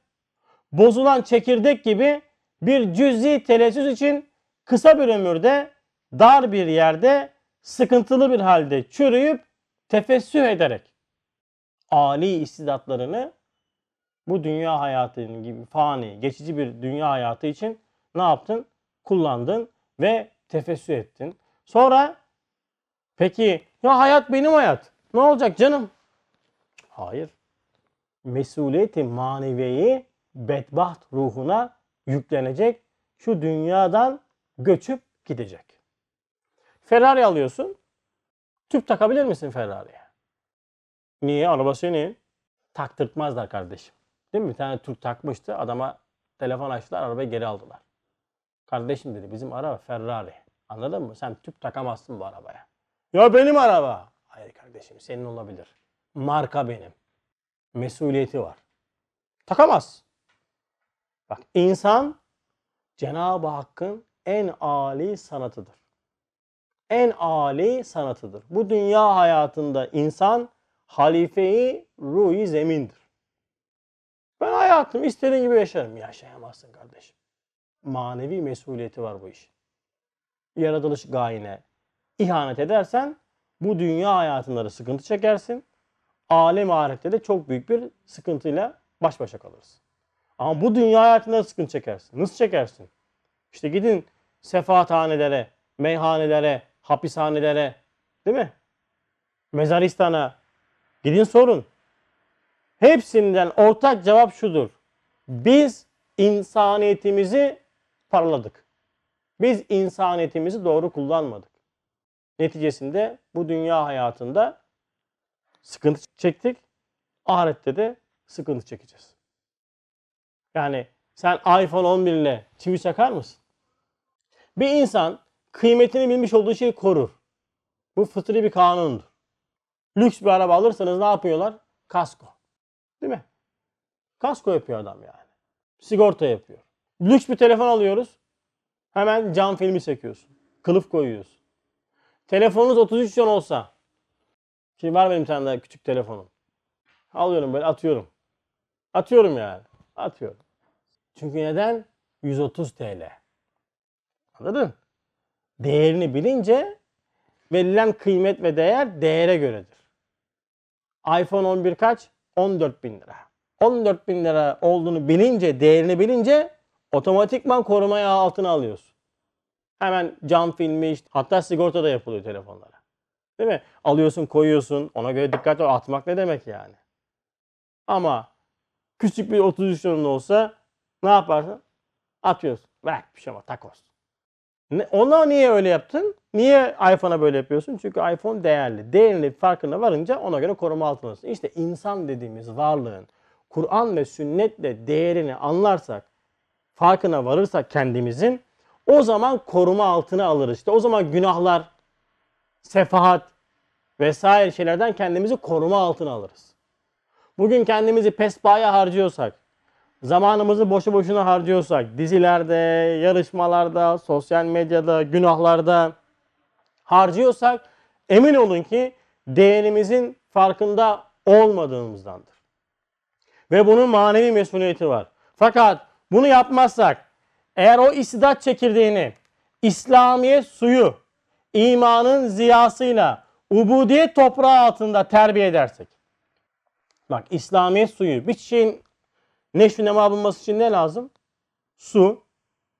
A: bozulan çekirdek gibi bir cüzi telessüs için kısa bir ömürde dar bir yerde sıkıntılı bir halde çürüyüp tefessüh ederek ali istidatlarını bu dünya hayatının gibi fani, geçici bir dünya hayatı için ne yaptın? Kullandın ve tefessüh ettin. Sonra peki ya hayat benim hayat. Ne olacak canım? Hayır. Mesuliyeti maneviyeyi bedbaht ruhuna yüklenecek. Şu dünyadan göçüp gidecek. Ferrari alıyorsun. Tüp takabilir misin Ferrari'ye? Niye? Araba senin. Taktırtmazlar kardeşim. Değil mi? Bir tane Türk takmıştı. Adama telefon açtılar. Arabayı geri aldılar. Kardeşim dedi bizim araba Ferrari. Anladın mı? Sen tüp takamazsın bu arabaya. Ya benim araba. Hayır kardeşim senin olabilir. Marka benim. Mesuliyeti var. Takamaz. Bak insan Cenab-ı Hakk'ın en âli sanatıdır. En âli sanatıdır. Bu dünya hayatında insan halifeyi ruhi zemindir. Hayatım istediğin gibi yaşarım. Yaşayamazsın kardeşim. Manevi mesuliyeti var bu iş. Yaratılış gayene ihanet edersen bu dünya hayatında da sıkıntı çekersin. Alem ahirette de çok büyük bir sıkıntıyla baş başa kalırsın. Ama bu dünya hayatında da sıkıntı çekersin. Nasıl çekersin? İşte gidin sefahathanelere, meyhanelere, hapishanelere, değil mi? Mezaristana gidin sorun. Hepsinden ortak cevap şudur. Biz insaniyetimizi paraladık. Biz insaniyetimizi doğru kullanmadık. Neticesinde bu dünya hayatında sıkıntı çektik. Ahirette de sıkıntı çekeceğiz. Yani sen iPhone 11 ile çivi çakar mısın? Bir insan kıymetini bilmiş olduğu şeyi korur. Bu fıtri bir kanundur. Lüks bir araba alırsanız ne yapıyorlar? Kasko. Değil mi? Kasko yapıyor adam yani. Sigorta yapıyor. Lüks bir telefon alıyoruz. Hemen cam filmi çekiyorsun. Kılıf koyuyorsun. Telefonunuz 33 yon olsa. Şimdi var benim tane daha küçük telefonum. Alıyorum böyle atıyorum. Atıyorum yani. Atıyorum. Çünkü neden? 130 TL. Anladın? Değerini bilince verilen kıymet ve değer değere göredir. iPhone 11 kaç? 14 bin lira. 14 bin lira olduğunu bilince, değerini bilince otomatikman korumaya altına alıyorsun. Hemen cam filmi hatta sigorta da yapılıyor telefonlara. Değil mi? Alıyorsun koyuyorsun ona göre dikkat ol atmak ne demek yani. Ama küçük bir 33 yılında olsa ne yaparsın? Atıyorsun. Bırak bir şey ama takoz. Ona niye öyle yaptın? Niye iPhone'a böyle yapıyorsun? Çünkü iPhone değerli. Değerini farkına varınca ona göre koruma altındasın. İşte insan dediğimiz varlığın Kur'an ve sünnetle değerini anlarsak, farkına varırsak kendimizin o zaman koruma altına alırız. İşte o zaman günahlar, sefahat vesaire şeylerden kendimizi koruma altına alırız. Bugün kendimizi pespaya harcıyorsak, zamanımızı boşu boşuna harcıyorsak, dizilerde, yarışmalarda, sosyal medyada, günahlarda harcıyorsak emin olun ki değerimizin farkında olmadığımızdandır. Ve bunun manevi mesuliyeti var. Fakat bunu yapmazsak eğer o istidat çekirdeğini İslamiyet suyu imanın ziyasıyla ubudiyet toprağı altında terbiye edersek. Bak İslamiyet suyu bir şeyin neşvi nema bulması için ne lazım? Su,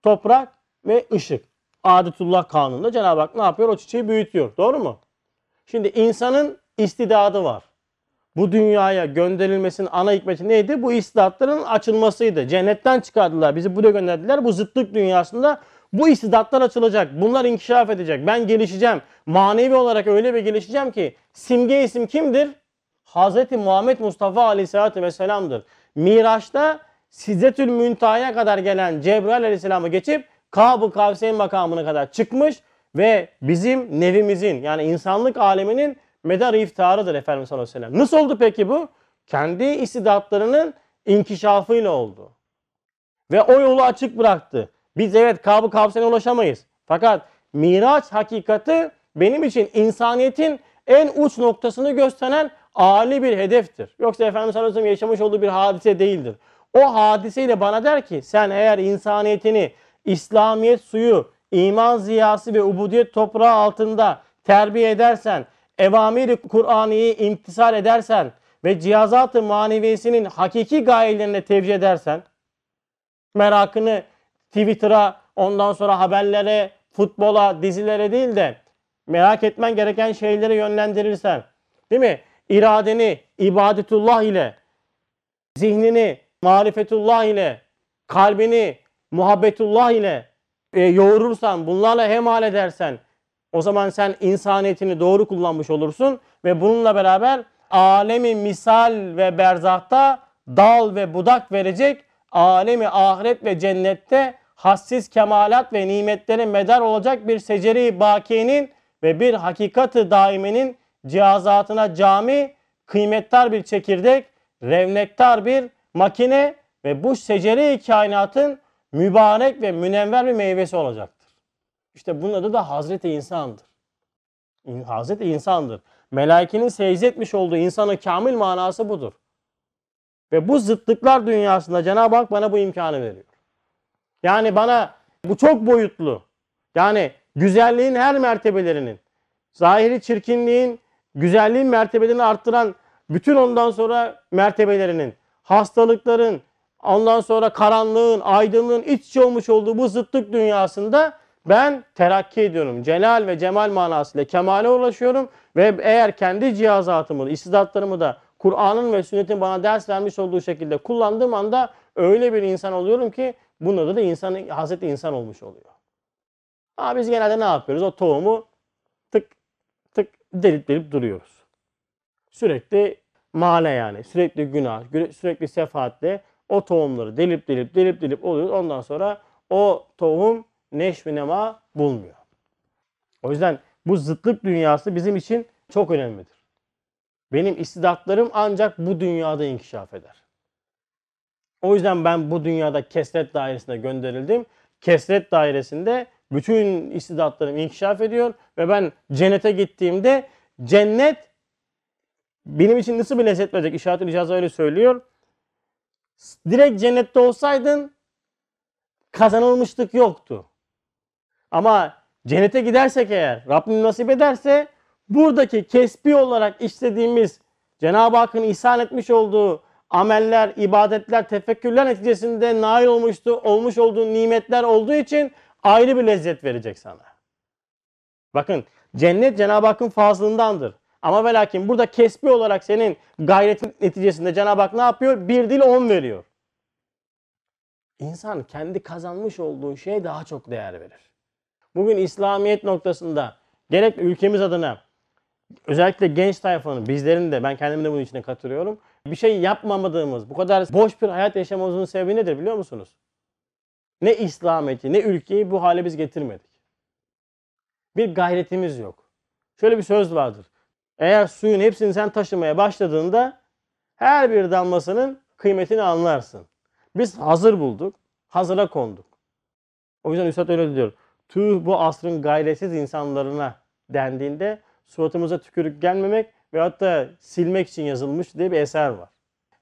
A: toprak ve ışık. Adetullah kanununda Cenab-ı Hak ne yapıyor? O çiçeği büyütüyor. Doğru mu? Şimdi insanın istidadı var. Bu dünyaya gönderilmesinin ana hikmeti neydi? Bu istidatların açılmasıydı. Cennetten çıkardılar. Bizi buraya gönderdiler. Bu zıtlık dünyasında bu istidatlar açılacak. Bunlar inkişaf edecek. Ben gelişeceğim. Manevi olarak öyle bir gelişeceğim ki simge isim kimdir? Hz. Muhammed Mustafa Aleyhisselatü Vesselam'dır. Miraç'ta Siddetül Müntaha'ya kadar gelen Cebrail Aleyhisselam'ı geçip Kab-ı Kavseyn makamına kadar çıkmış ve bizim nevimizin yani insanlık aleminin medar iftiharıdır Efendimiz sallallahu aleyhi ve sellem. Nasıl oldu peki bu? Kendi istidatlarının inkişafıyla oldu. Ve o yolu açık bıraktı. Biz evet Kab-ı Kavseyn'e ulaşamayız. Fakat Miraç hakikati benim için insaniyetin en uç noktasını gösteren âli bir hedeftir. Yoksa Efendimiz sallallahu aleyhi ve sellem yaşamış olduğu bir hadise değildir. O hadiseyle bana der ki sen eğer insaniyetini İslamiyet suyu, iman ziyası ve ubudiyet toprağı altında terbiye edersen, evamiri Kur'an'ı imtisal edersen ve cihazat-ı maneviyesinin hakiki gayelerine tevcih edersen, merakını Twitter'a, ondan sonra haberlere, futbola, dizilere değil de merak etmen gereken şeylere yönlendirirsen, Değil mi? İradeni ibadetullah ile, zihnini marifetullah ile, kalbini muhabbetullah ile e, yoğurursan, bunlarla hemal edersen o zaman sen insaniyetini doğru kullanmış olursun ve bununla beraber alemi misal ve berzahta dal ve budak verecek alemi ahiret ve cennette hassiz kemalat ve nimetlere medar olacak bir seceri bakiyenin ve bir hakikati daimenin cihazatına cami, kıymettar bir çekirdek, revnektar bir makine ve bu seceri kainatın mübarek ve münevver bir meyvesi olacaktır. İşte bunun adı da Hazreti İnsan'dır. İn- Hazreti İnsan'dır. Melaikenin secde olduğu insanın kamil manası budur. Ve bu zıtlıklar dünyasında Cenab-ı Hak bana bu imkanı veriyor. Yani bana bu çok boyutlu. Yani güzelliğin her mertebelerinin, zahiri çirkinliğin, güzelliğin mertebelerini arttıran bütün ondan sonra mertebelerinin, hastalıkların, ondan sonra karanlığın, aydınlığın iç içe olmuş olduğu bu zıtlık dünyasında ben terakki ediyorum. Celal ve cemal manasıyla kemale ulaşıyorum ve eğer kendi cihazatımı, istidatlarımı da Kur'an'ın ve sünnetin bana ders vermiş olduğu şekilde kullandığım anda öyle bir insan oluyorum ki bunun adı da insan, Hazreti insan olmuş oluyor. Ama biz genelde ne yapıyoruz? O tohumu delip delip duruyoruz. Sürekli mane yani. Sürekli günah, gü- sürekli sefaatle o tohumları delip delip delip delip oluyoruz. Ondan sonra o tohum neşvi nema bulmuyor. O yüzden bu zıtlık dünyası bizim için çok önemlidir. Benim istidatlarım ancak bu dünyada inkişaf eder. O yüzden ben bu dünyada kesret dairesine gönderildim. Kesret dairesinde bütün istidatlarım inkişaf ediyor ve ben cennete gittiğimde cennet benim için nasıl bir lezzet verecek? İşaret-ül İcazı öyle söylüyor. Direkt cennette olsaydın kazanılmışlık yoktu. Ama cennete gidersek eğer Rabbim nasip ederse buradaki kesbi olarak işlediğimiz Cenab-ı Hakk'ın ihsan etmiş olduğu ameller, ibadetler, tefekkürler neticesinde nail olmuştu, olmuş olduğu nimetler olduğu için ayrı bir lezzet verecek sana. Bakın cennet Cenab-ı Hakk'ın fazlındandır. Ama ve lakin burada kesbi olarak senin gayretin neticesinde Cenab-ı Hak ne yapıyor? Bir dil on veriyor. İnsan kendi kazanmış olduğu şeye daha çok değer verir. Bugün İslamiyet noktasında gerek ülkemiz adına özellikle genç tayfanın bizlerin de ben kendimi de bunun içine katılıyorum. Bir şey yapmamadığımız, bu kadar boş bir hayat yaşamamızın sebebi nedir biliyor musunuz? Ne İslamiyet'i ne ülkeyi bu hale biz getirmedik. Bir gayretimiz yok. Şöyle bir söz vardır. Eğer suyun hepsini sen taşımaya başladığında her bir damlasının kıymetini anlarsın. Biz hazır bulduk, hazıra konduk. O yüzden Üstad öyle diyor. Tüh bu asrın gayretsiz insanlarına dendiğinde suratımıza tükürük gelmemek ve hatta silmek için yazılmış diye bir eser var.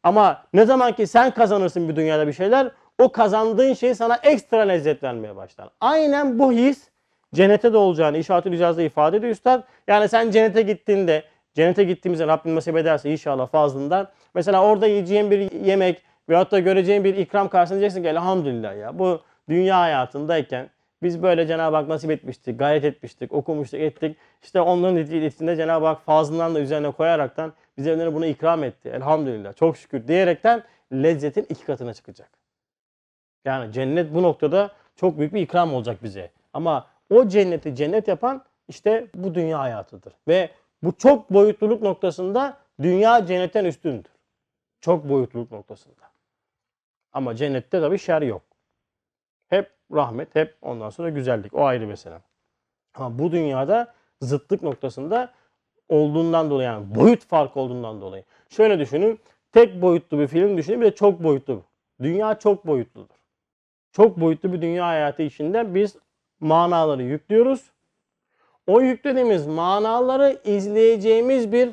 A: Ama ne zaman ki sen kazanırsın bir dünyada bir şeyler o kazandığın şey sana ekstra lezzet vermeye başlar. Aynen bu his cennete de olacağını İşaret-ül İcaz'da ifade ediyor Üstad. Yani sen cennete gittiğinde, cennete gittiğimizde Rabbim nasip ederse inşallah fazlından. Mesela orada yiyeceğin bir yemek veyahut da göreceğin bir ikram karşısında diyeceksin ki elhamdülillah ya bu dünya hayatındayken biz böyle Cenab-ı Hak nasip etmiştik, gayret etmiştik, okumuştuk, ettik. İşte onların neticesinde Cenab-ı Hak fazlından da üzerine koyaraktan bize bunu ikram etti. Elhamdülillah, çok şükür diyerekten lezzetin iki katına çıkacak. Yani cennet bu noktada çok büyük bir ikram olacak bize. Ama o cenneti cennet yapan işte bu dünya hayatıdır. Ve bu çok boyutluluk noktasında dünya cennetten üstündür. Çok boyutluluk noktasında. Ama cennette tabii şer yok. Hep rahmet, hep ondan sonra güzellik. O ayrı mesele. Ama bu dünyada zıtlık noktasında olduğundan dolayı yani boyut farkı olduğundan dolayı. Şöyle düşünün. Tek boyutlu bir film düşünün bir de çok boyutlu. Dünya çok boyutludur. Çok boyutlu bir dünya hayatı içinde biz manaları yüklüyoruz. O yüklediğimiz manaları izleyeceğimiz bir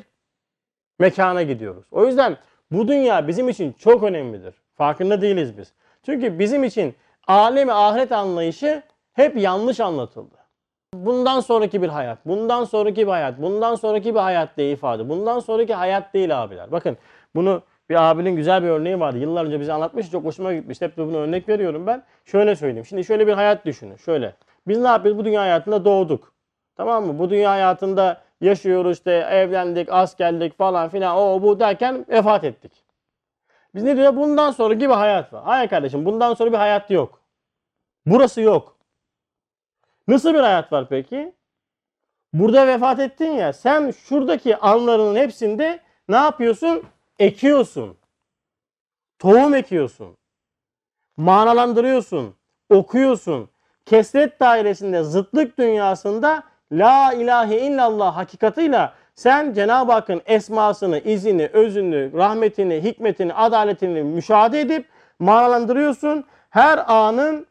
A: mekana gidiyoruz. O yüzden bu dünya bizim için çok önemlidir. Farkında değiliz biz. Çünkü bizim için alemi ahiret anlayışı hep yanlış anlatıldı. Bundan sonraki bir hayat, bundan sonraki bir hayat, bundan sonraki bir hayat diye ifade. Bundan sonraki hayat değil abiler. Bakın bunu bir abinin güzel bir örneği vardı. Yıllar önce bize anlatmış. Çok hoşuma gitmişti. Hep de bunu örnek veriyorum ben. Şöyle söyleyeyim. Şimdi şöyle bir hayat düşünün. Şöyle. Biz ne yapıyoruz? Bu dünya hayatında doğduk. Tamam mı? Bu dünya hayatında yaşıyoruz işte evlendik, askerlik falan filan o bu derken vefat ettik. Biz ne diyor? Bundan sonra gibi hayat var. Hayır kardeşim bundan sonra bir hayat yok. Burası yok. Nasıl bir hayat var peki? Burada vefat ettin ya sen şuradaki anlarının hepsinde ne yapıyorsun? Ekiyorsun. Tohum ekiyorsun. Manalandırıyorsun. Okuyorsun. Kesret dairesinde zıtlık dünyasında La ilahe illallah hakikatıyla sen Cenab-ı Hakk'ın esmasını, izini, özünü, rahmetini, hikmetini, adaletini müşahede edip manalandırıyorsun. Her anın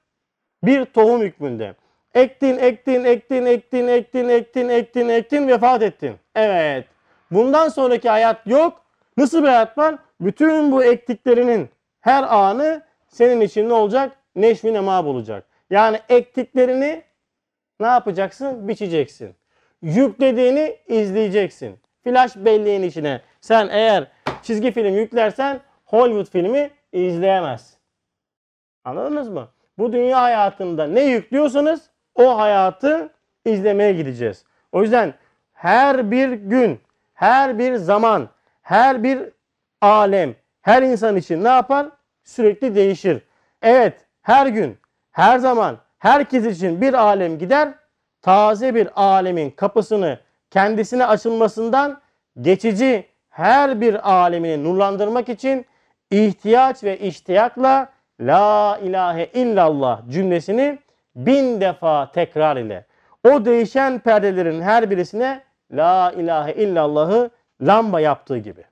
A: bir tohum hükmünde. Ektin, ektin, ektin, ektin, ektin, ektin, ektin, ektin, vefat ettin. Evet. Bundan sonraki hayat yok. Nasıl bir hayat var? Bütün bu ektiklerinin her anı senin için ne olacak? Neşvi nema bulacak. Yani ektiklerini ne yapacaksın? Biçeceksin. Yüklediğini izleyeceksin. Flash belleğin içine sen eğer çizgi film yüklersen Hollywood filmi izleyemez. Anladınız mı? Bu dünya hayatında ne yüklüyorsanız o hayatı izlemeye gideceğiz. O yüzden her bir gün, her bir zaman, her bir alem, her insan için ne yapar? Sürekli değişir. Evet, her gün, her zaman, herkes için bir alem gider. Taze bir alemin kapısını kendisine açılmasından geçici her bir alemini nurlandırmak için ihtiyaç ve iştiyakla La ilahe illallah cümlesini bin defa tekrar ile o değişen perdelerin her birisine La ilahe illallahı lamba yaptığı gibi.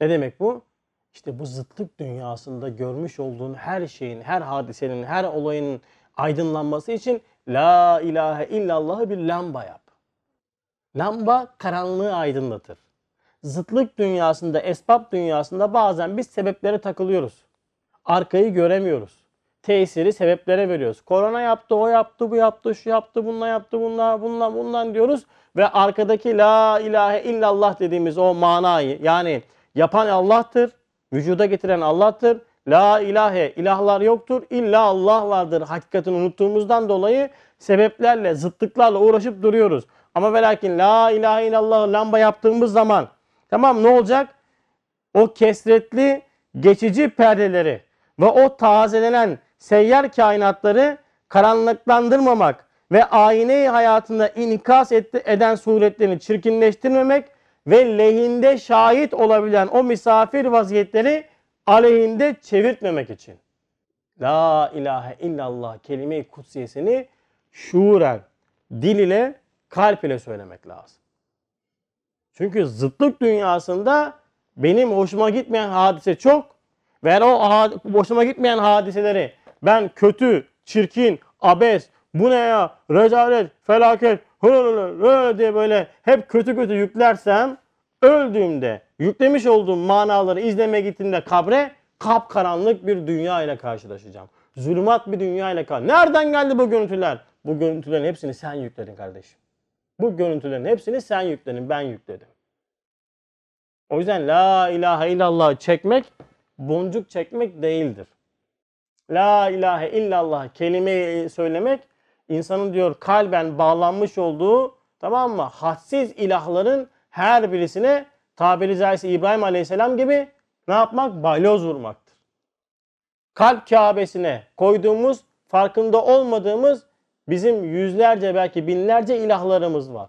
A: Ne demek bu? İşte bu zıtlık dünyasında görmüş olduğun her şeyin, her hadisenin, her olayın aydınlanması için La ilahe illallahı bir lamba yap. Lamba karanlığı aydınlatır. Zıtlık dünyasında, esbab dünyasında bazen biz sebeplere takılıyoruz. Arkayı göremiyoruz. Tesiri sebeplere veriyoruz. Korona yaptı, o yaptı, bu yaptı, şu yaptı, bununla yaptı, bunlar, bunlar, bundan diyoruz. Ve arkadaki la ilahe illallah dediğimiz o manayı yani yapan Allah'tır, vücuda getiren Allah'tır. La ilahe, ilahlar yoktur, illa Allah vardır. Hakikatini unuttuğumuzdan dolayı sebeplerle, zıtlıklarla uğraşıp duruyoruz. Ama ve lakin la ilahe illallah lamba yaptığımız zaman tamam ne olacak? O kesretli geçici perdeleri ve o tazelenen seyyar kainatları karanlıklandırmamak ve ayine hayatında inikas eden suretlerini çirkinleştirmemek ve lehinde şahit olabilen o misafir vaziyetleri aleyhinde çevirtmemek için. La ilahe illallah kelime-i kutsiyesini şuuren, dil ile, kalp ile söylemek lazım. Çünkü zıtlık dünyasında benim hoşuma gitmeyen hadise çok ve o hoşuma gitmeyen hadiseleri ben kötü, çirkin, abes, bu ne ya, rezalet, felaket, hırırır diye böyle hep kötü kötü yüklersem öldüğümde yüklemiş olduğum manaları izlemeye gittiğimde kabre kapkaranlık bir dünya ile karşılaşacağım. Zulümat bir dünya ile karşı. Nereden geldi bu görüntüler? Bu görüntülerin hepsini sen yükledin kardeşim. Bu görüntülerin hepsini sen yükledin, ben yükledim. O yüzden la ilahe illallah çekmek boncuk çekmek değildir. La ilahe illallah kelimeyi söylemek insanın diyor kalben bağlanmış olduğu tamam mı? Hadsiz ilahların her birisine tabiri caizse İbrahim Aleyhisselam gibi ne yapmak? Balyoz vurmaktır. Kalp Kabe'sine koyduğumuz farkında olmadığımız bizim yüzlerce belki binlerce ilahlarımız var.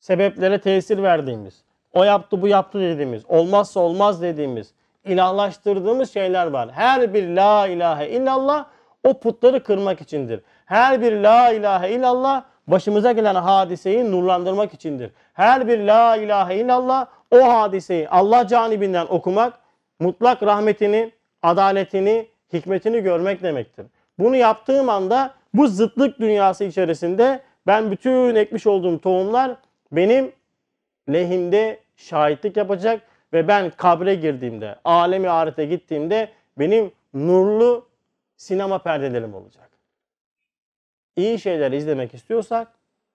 A: Sebeplere tesir verdiğimiz, o yaptı bu yaptı dediğimiz, olmazsa olmaz dediğimiz, ilahlaştırdığımız şeyler var. Her bir la ilahe illallah o putları kırmak içindir. Her bir la ilahe illallah başımıza gelen hadiseyi nurlandırmak içindir. Her bir la ilahe illallah o hadiseyi Allah canibinden okumak, mutlak rahmetini, adaletini, hikmetini görmek demektir. Bunu yaptığım anda bu zıtlık dünyası içerisinde ben bütün ekmiş olduğum tohumlar benim lehimde şahitlik yapacak ve ben kabre girdiğimde, alemi ahirete gittiğimde benim nurlu sinema perdelerim olacak. İyi şeyler izlemek istiyorsak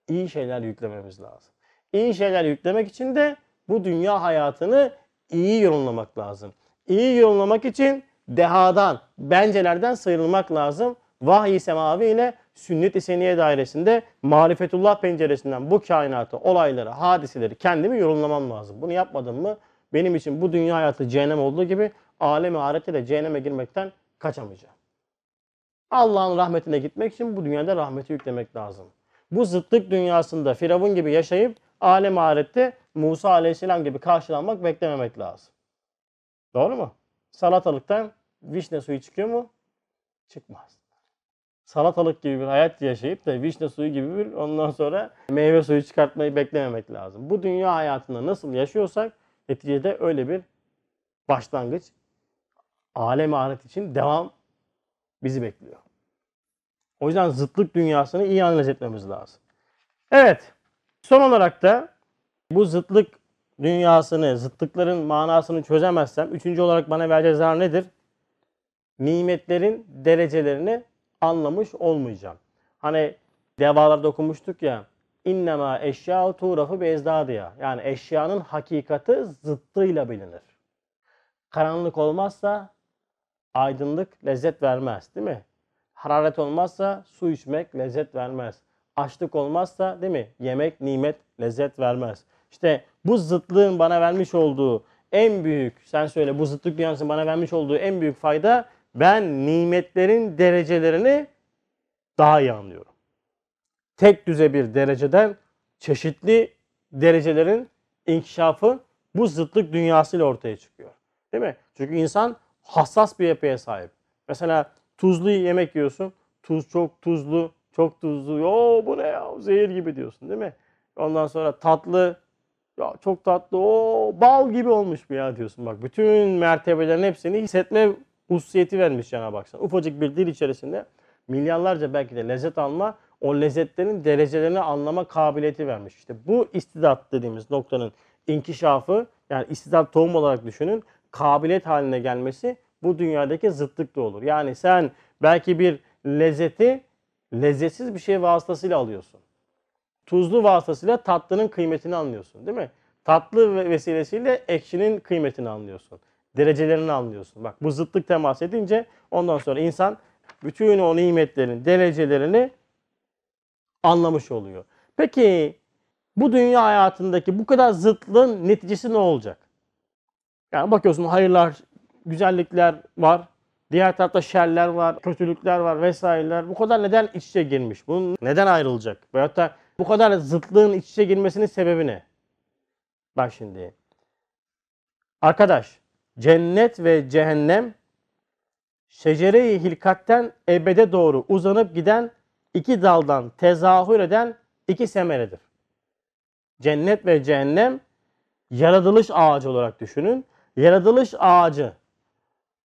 A: iyi şeyler yüklememiz lazım. İyi şeyler yüklemek için de bu dünya hayatını iyi yorumlamak lazım. İyi yorumlamak için dehadan, bencelerden sıyrılmak lazım. Vahiy semavi ile sünnet-i seniye dairesinde marifetullah penceresinden bu kainatı, olayları, hadiseleri kendimi yorumlamam lazım. Bunu yapmadım mı benim için bu dünya hayatı cehennem olduğu gibi alemi ahirette de cehenneme girmekten kaçamayacağım. Allah'ın rahmetine gitmek için bu dünyada rahmeti yüklemek lazım. Bu zıtlık dünyasında Firavun gibi yaşayıp alem ahirette Musa aleyhisselam gibi karşılanmak beklememek lazım. Doğru mu? Salatalıktan vişne suyu çıkıyor mu? Çıkmaz. Salatalık gibi bir hayat yaşayıp da vişne suyu gibi bir ondan sonra meyve suyu çıkartmayı beklememek lazım. Bu dünya hayatında nasıl yaşıyorsak neticede öyle bir başlangıç alem ahiret için devam bizi bekliyor. O yüzden zıtlık dünyasını iyi analiz etmemiz lazım. Evet. Son olarak da bu zıtlık dünyasını, zıtlıkların manasını çözemezsem üçüncü olarak bana vereceği zarar nedir? Nimetlerin derecelerini anlamış olmayacağım. Hani devalarda okumuştuk ya innema eşya tuğrafı bezdadiya. Yani eşyanın hakikati zıttıyla bilinir. Karanlık olmazsa aydınlık lezzet vermez değil mi? Hararet olmazsa su içmek lezzet vermez. Açlık olmazsa değil mi? Yemek nimet lezzet vermez. İşte bu zıtlığın bana vermiş olduğu en büyük, sen söyle bu zıtlık dünyasının bana vermiş olduğu en büyük fayda ben nimetlerin derecelerini daha iyi anlıyorum. Tek düze bir dereceden çeşitli derecelerin inkişafı bu zıtlık dünyasıyla ortaya çıkıyor. Değil mi? Çünkü insan hassas bir yapıya sahip. Mesela tuzlu yemek yiyorsun. Tuz çok tuzlu, çok tuzlu. Yo bu ne ya? Zehir gibi diyorsun değil mi? Ondan sonra tatlı. Ya çok tatlı. O bal gibi olmuş bu ya diyorsun. Bak bütün mertebelerin hepsini hissetme hususiyeti vermiş Cenab-ı Hak Ufacık bir dil içerisinde milyarlarca belki de lezzet alma, o lezzetlerin derecelerini anlama kabiliyeti vermiş. İşte bu istidat dediğimiz noktanın inkişafı yani istidat tohum olarak düşünün kabiliyet haline gelmesi bu dünyadaki zıtlık da olur. Yani sen belki bir lezzeti lezzetsiz bir şey vasıtasıyla alıyorsun. Tuzlu vasıtasıyla tatlının kıymetini anlıyorsun değil mi? Tatlı vesilesiyle ekşinin kıymetini anlıyorsun. Derecelerini anlıyorsun. Bak bu zıtlık temas edince ondan sonra insan bütün o nimetlerin derecelerini anlamış oluyor. Peki bu dünya hayatındaki bu kadar zıtlığın neticesi ne olacak? Yani bakıyorsun hayırlar, güzellikler var. Diğer tarafta şerler var, kötülükler var vesaireler. Bu kadar neden iç içe girmiş? Bunun neden ayrılacak? Veyahut da bu kadar zıtlığın iç içe girmesinin sebebi ne? Bak şimdi. Arkadaş, cennet ve cehennem şecere-i hilkatten ebede doğru uzanıp giden iki daldan tezahür eden iki semeredir. Cennet ve cehennem yaratılış ağacı olarak düşünün. Yaratılış ağacı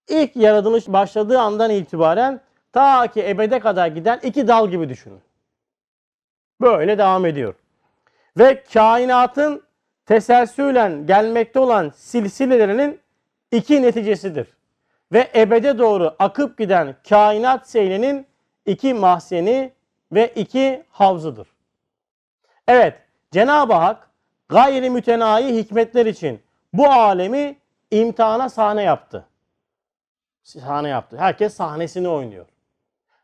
A: ilk yaratılış başladığı andan itibaren ta ki ebede kadar giden iki dal gibi düşünün. Böyle devam ediyor. Ve kainatın teselsülen gelmekte olan silsilelerinin iki neticesidir. Ve ebede doğru akıp giden kainat seylinin iki mahzeni ve iki havzıdır. Evet, Cenab-ı Hak gayri mütenayi hikmetler için bu alemi imtihana sahne yaptı. Sahne yaptı. Herkes sahnesini oynuyor.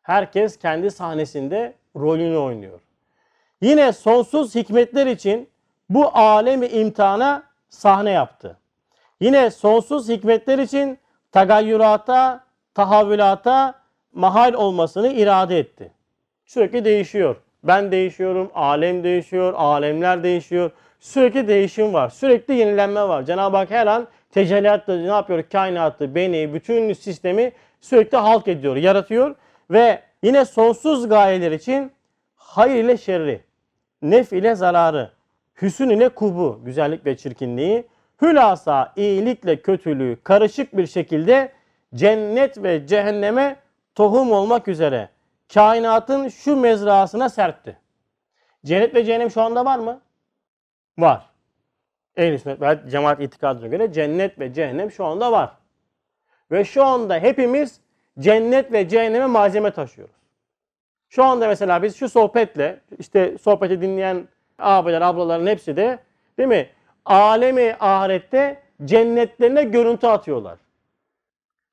A: Herkes kendi sahnesinde rolünü oynuyor. Yine sonsuz hikmetler için bu alemi imtihana sahne yaptı. Yine sonsuz hikmetler için tagayyürata, tahavvülata mahal olmasını irade etti. Sürekli değişiyor. Ben değişiyorum, alem değişiyor, alemler değişiyor. Sürekli değişim var. Sürekli yenilenme var. Cenab-ı Hak her an tecelliatla ne yapıyor? Kainatı, beni, bütün sistemi sürekli halk ediyor, yaratıyor. Ve yine sonsuz gayeler için hayır ile şerri, nef ile zararı, hüsün ile kubu, güzellik ve çirkinliği, hülasa iyilikle kötülüğü karışık bir şekilde cennet ve cehenneme tohum olmak üzere kainatın şu mezrasına serpti. Cennet ve cehennem şu anda var mı? Var. Ehl-i ve cemaat itikadına göre cennet ve cehennem şu anda var. Ve şu anda hepimiz cennet ve cehenneme malzeme taşıyoruz. Şu anda mesela biz şu sohbetle işte sohbeti dinleyen abiler, ablaların hepsi de değil mi? Alemi ahirette cennetlerine görüntü atıyorlar.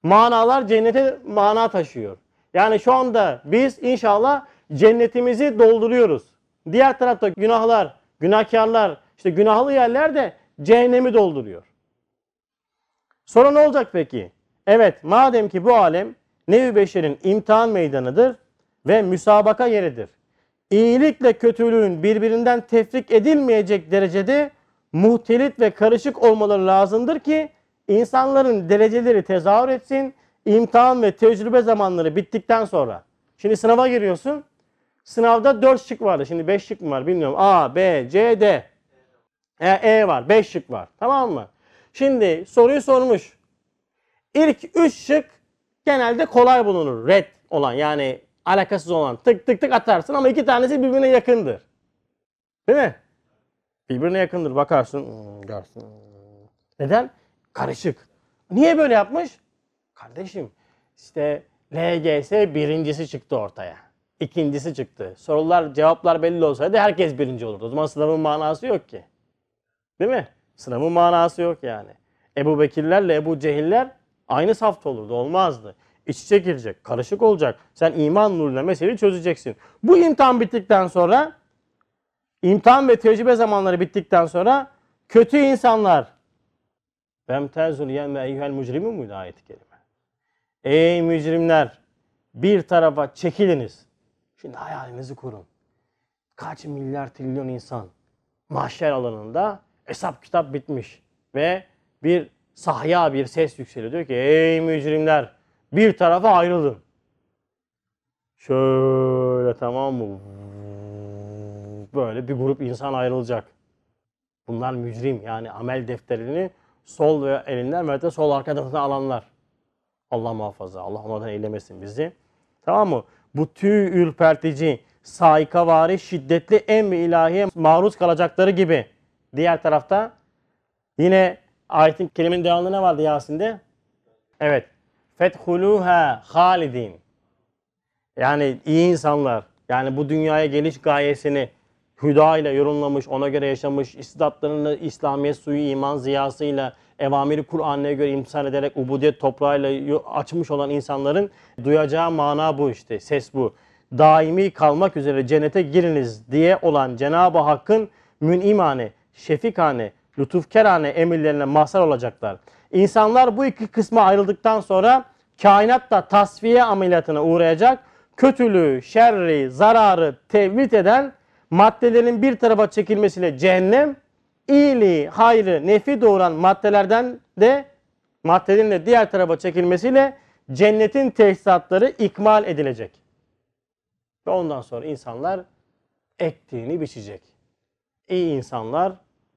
A: Manalar cennete mana taşıyor. Yani şu anda biz inşallah cennetimizi dolduruyoruz. Diğer tarafta günahlar, günahkarlar, işte günahlı yerler de cehennemi dolduruyor. Sonra ne olacak peki? Evet madem ki bu alem nevi beşerin imtihan meydanıdır ve müsabaka yeridir. İyilikle kötülüğün birbirinden tefrik edilmeyecek derecede muhtelit ve karışık olmaları lazımdır ki insanların dereceleri tezahür etsin. İmtihan ve tecrübe zamanları bittikten sonra. Şimdi sınava giriyorsun. Sınavda 4 şık vardı. Şimdi 5 şık mı var bilmiyorum. A, B, C, D. E, e var. 5 şık var. Tamam mı? Şimdi soruyu sormuş. İlk 3 şık genelde kolay bulunur. Red olan yani alakasız olan. Tık tık tık atarsın ama iki tanesi birbirine yakındır. Değil mi? Birbirine yakındır. Bakarsın. hmm, Görsün. Neden? Karışık. Niye böyle yapmış? Kardeşim işte LGS birincisi çıktı ortaya. İkincisi çıktı. Sorular cevaplar belli olsaydı herkes birinci olurdu. O zaman sınavın manası yok ki. Değil mi? Sınavın manası yok yani. Ebu Bekirlerle Ebu Cehiller aynı safta olurdu. Olmazdı. İç içe girecek. Karışık olacak. Sen iman nuruyla meseleyi çözeceksin. Bu imtihan bittikten sonra imtihan ve tecrübe zamanları bittikten sonra kötü insanlar Bem tezul yemme eyyuhel mücrimin muydu ayet-i? Ey mücrimler bir tarafa çekiliniz. Şimdi hayalinizi kurun. Kaç milyar trilyon insan mahşer alanında hesap kitap bitmiş ve bir sahya bir ses yükseliyor. Diyor ki ey mücrimler bir tarafa ayrılın. Şöyle tamam mı? Böyle bir grup insan ayrılacak. Bunlar mücrim yani amel defterini sol elinden ve de sol arka alanlar. Allah muhafaza. Allah onlardan eylemesin bizi. Tamam mı? Bu tüy ürpertici, saikavari, şiddetli emri ilahiye maruz kalacakları gibi. Diğer tarafta yine ayetin kelimenin devamında ne vardı Yasin'de? Evet. Fethuluha halidin. Yani iyi insanlar. Yani bu dünyaya geliş gayesini hüda ile yorumlamış, ona göre yaşamış, istidatlarını İslamiyet suyu iman ziyasıyla, evamiri Kur'an'a göre imtihan ederek ubudiyet toprağıyla açmış olan insanların duyacağı mana bu işte, ses bu. Daimi kalmak üzere cennete giriniz diye olan Cenab-ı Hakk'ın münimane, şefikane, lütufkerane emirlerine mazhar olacaklar. İnsanlar bu iki kısma ayrıldıktan sonra kainat da tasfiye ameliyatına uğrayacak. Kötülüğü, şerri, zararı tevlit eden maddelerin bir tarafa çekilmesiyle cehennem, iyiliği, hayrı, nefi doğuran maddelerden de maddelerin de diğer tarafa çekilmesiyle cennetin tesisatları ikmal edilecek. Ve ondan sonra insanlar ektiğini biçecek. İyi insanlar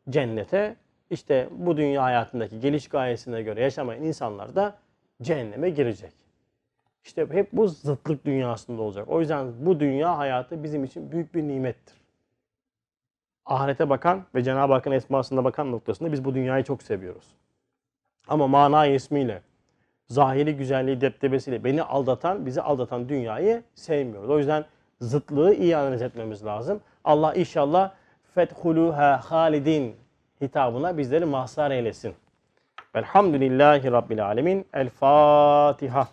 A: cennete, işte bu dünya hayatındaki geliş gayesine göre yaşamayan insanlar da cehenneme girecek. İşte hep bu zıtlık dünyasında olacak. O yüzden bu dünya hayatı bizim için büyük bir nimettir. Ahirete bakan ve Cenab-ı Hakk'ın esmasına bakan noktasında biz bu dünyayı çok seviyoruz. Ama mana ismiyle, zahiri güzelliği deptebesiyle beni aldatan, bizi aldatan dünyayı sevmiyoruz. O yüzden zıtlığı iyi analiz etmemiz lazım. Allah inşallah fethuluha halidin hitabına bizleri mahzar eylesin. Velhamdülillahi Rabbil Alemin. El Fatiha.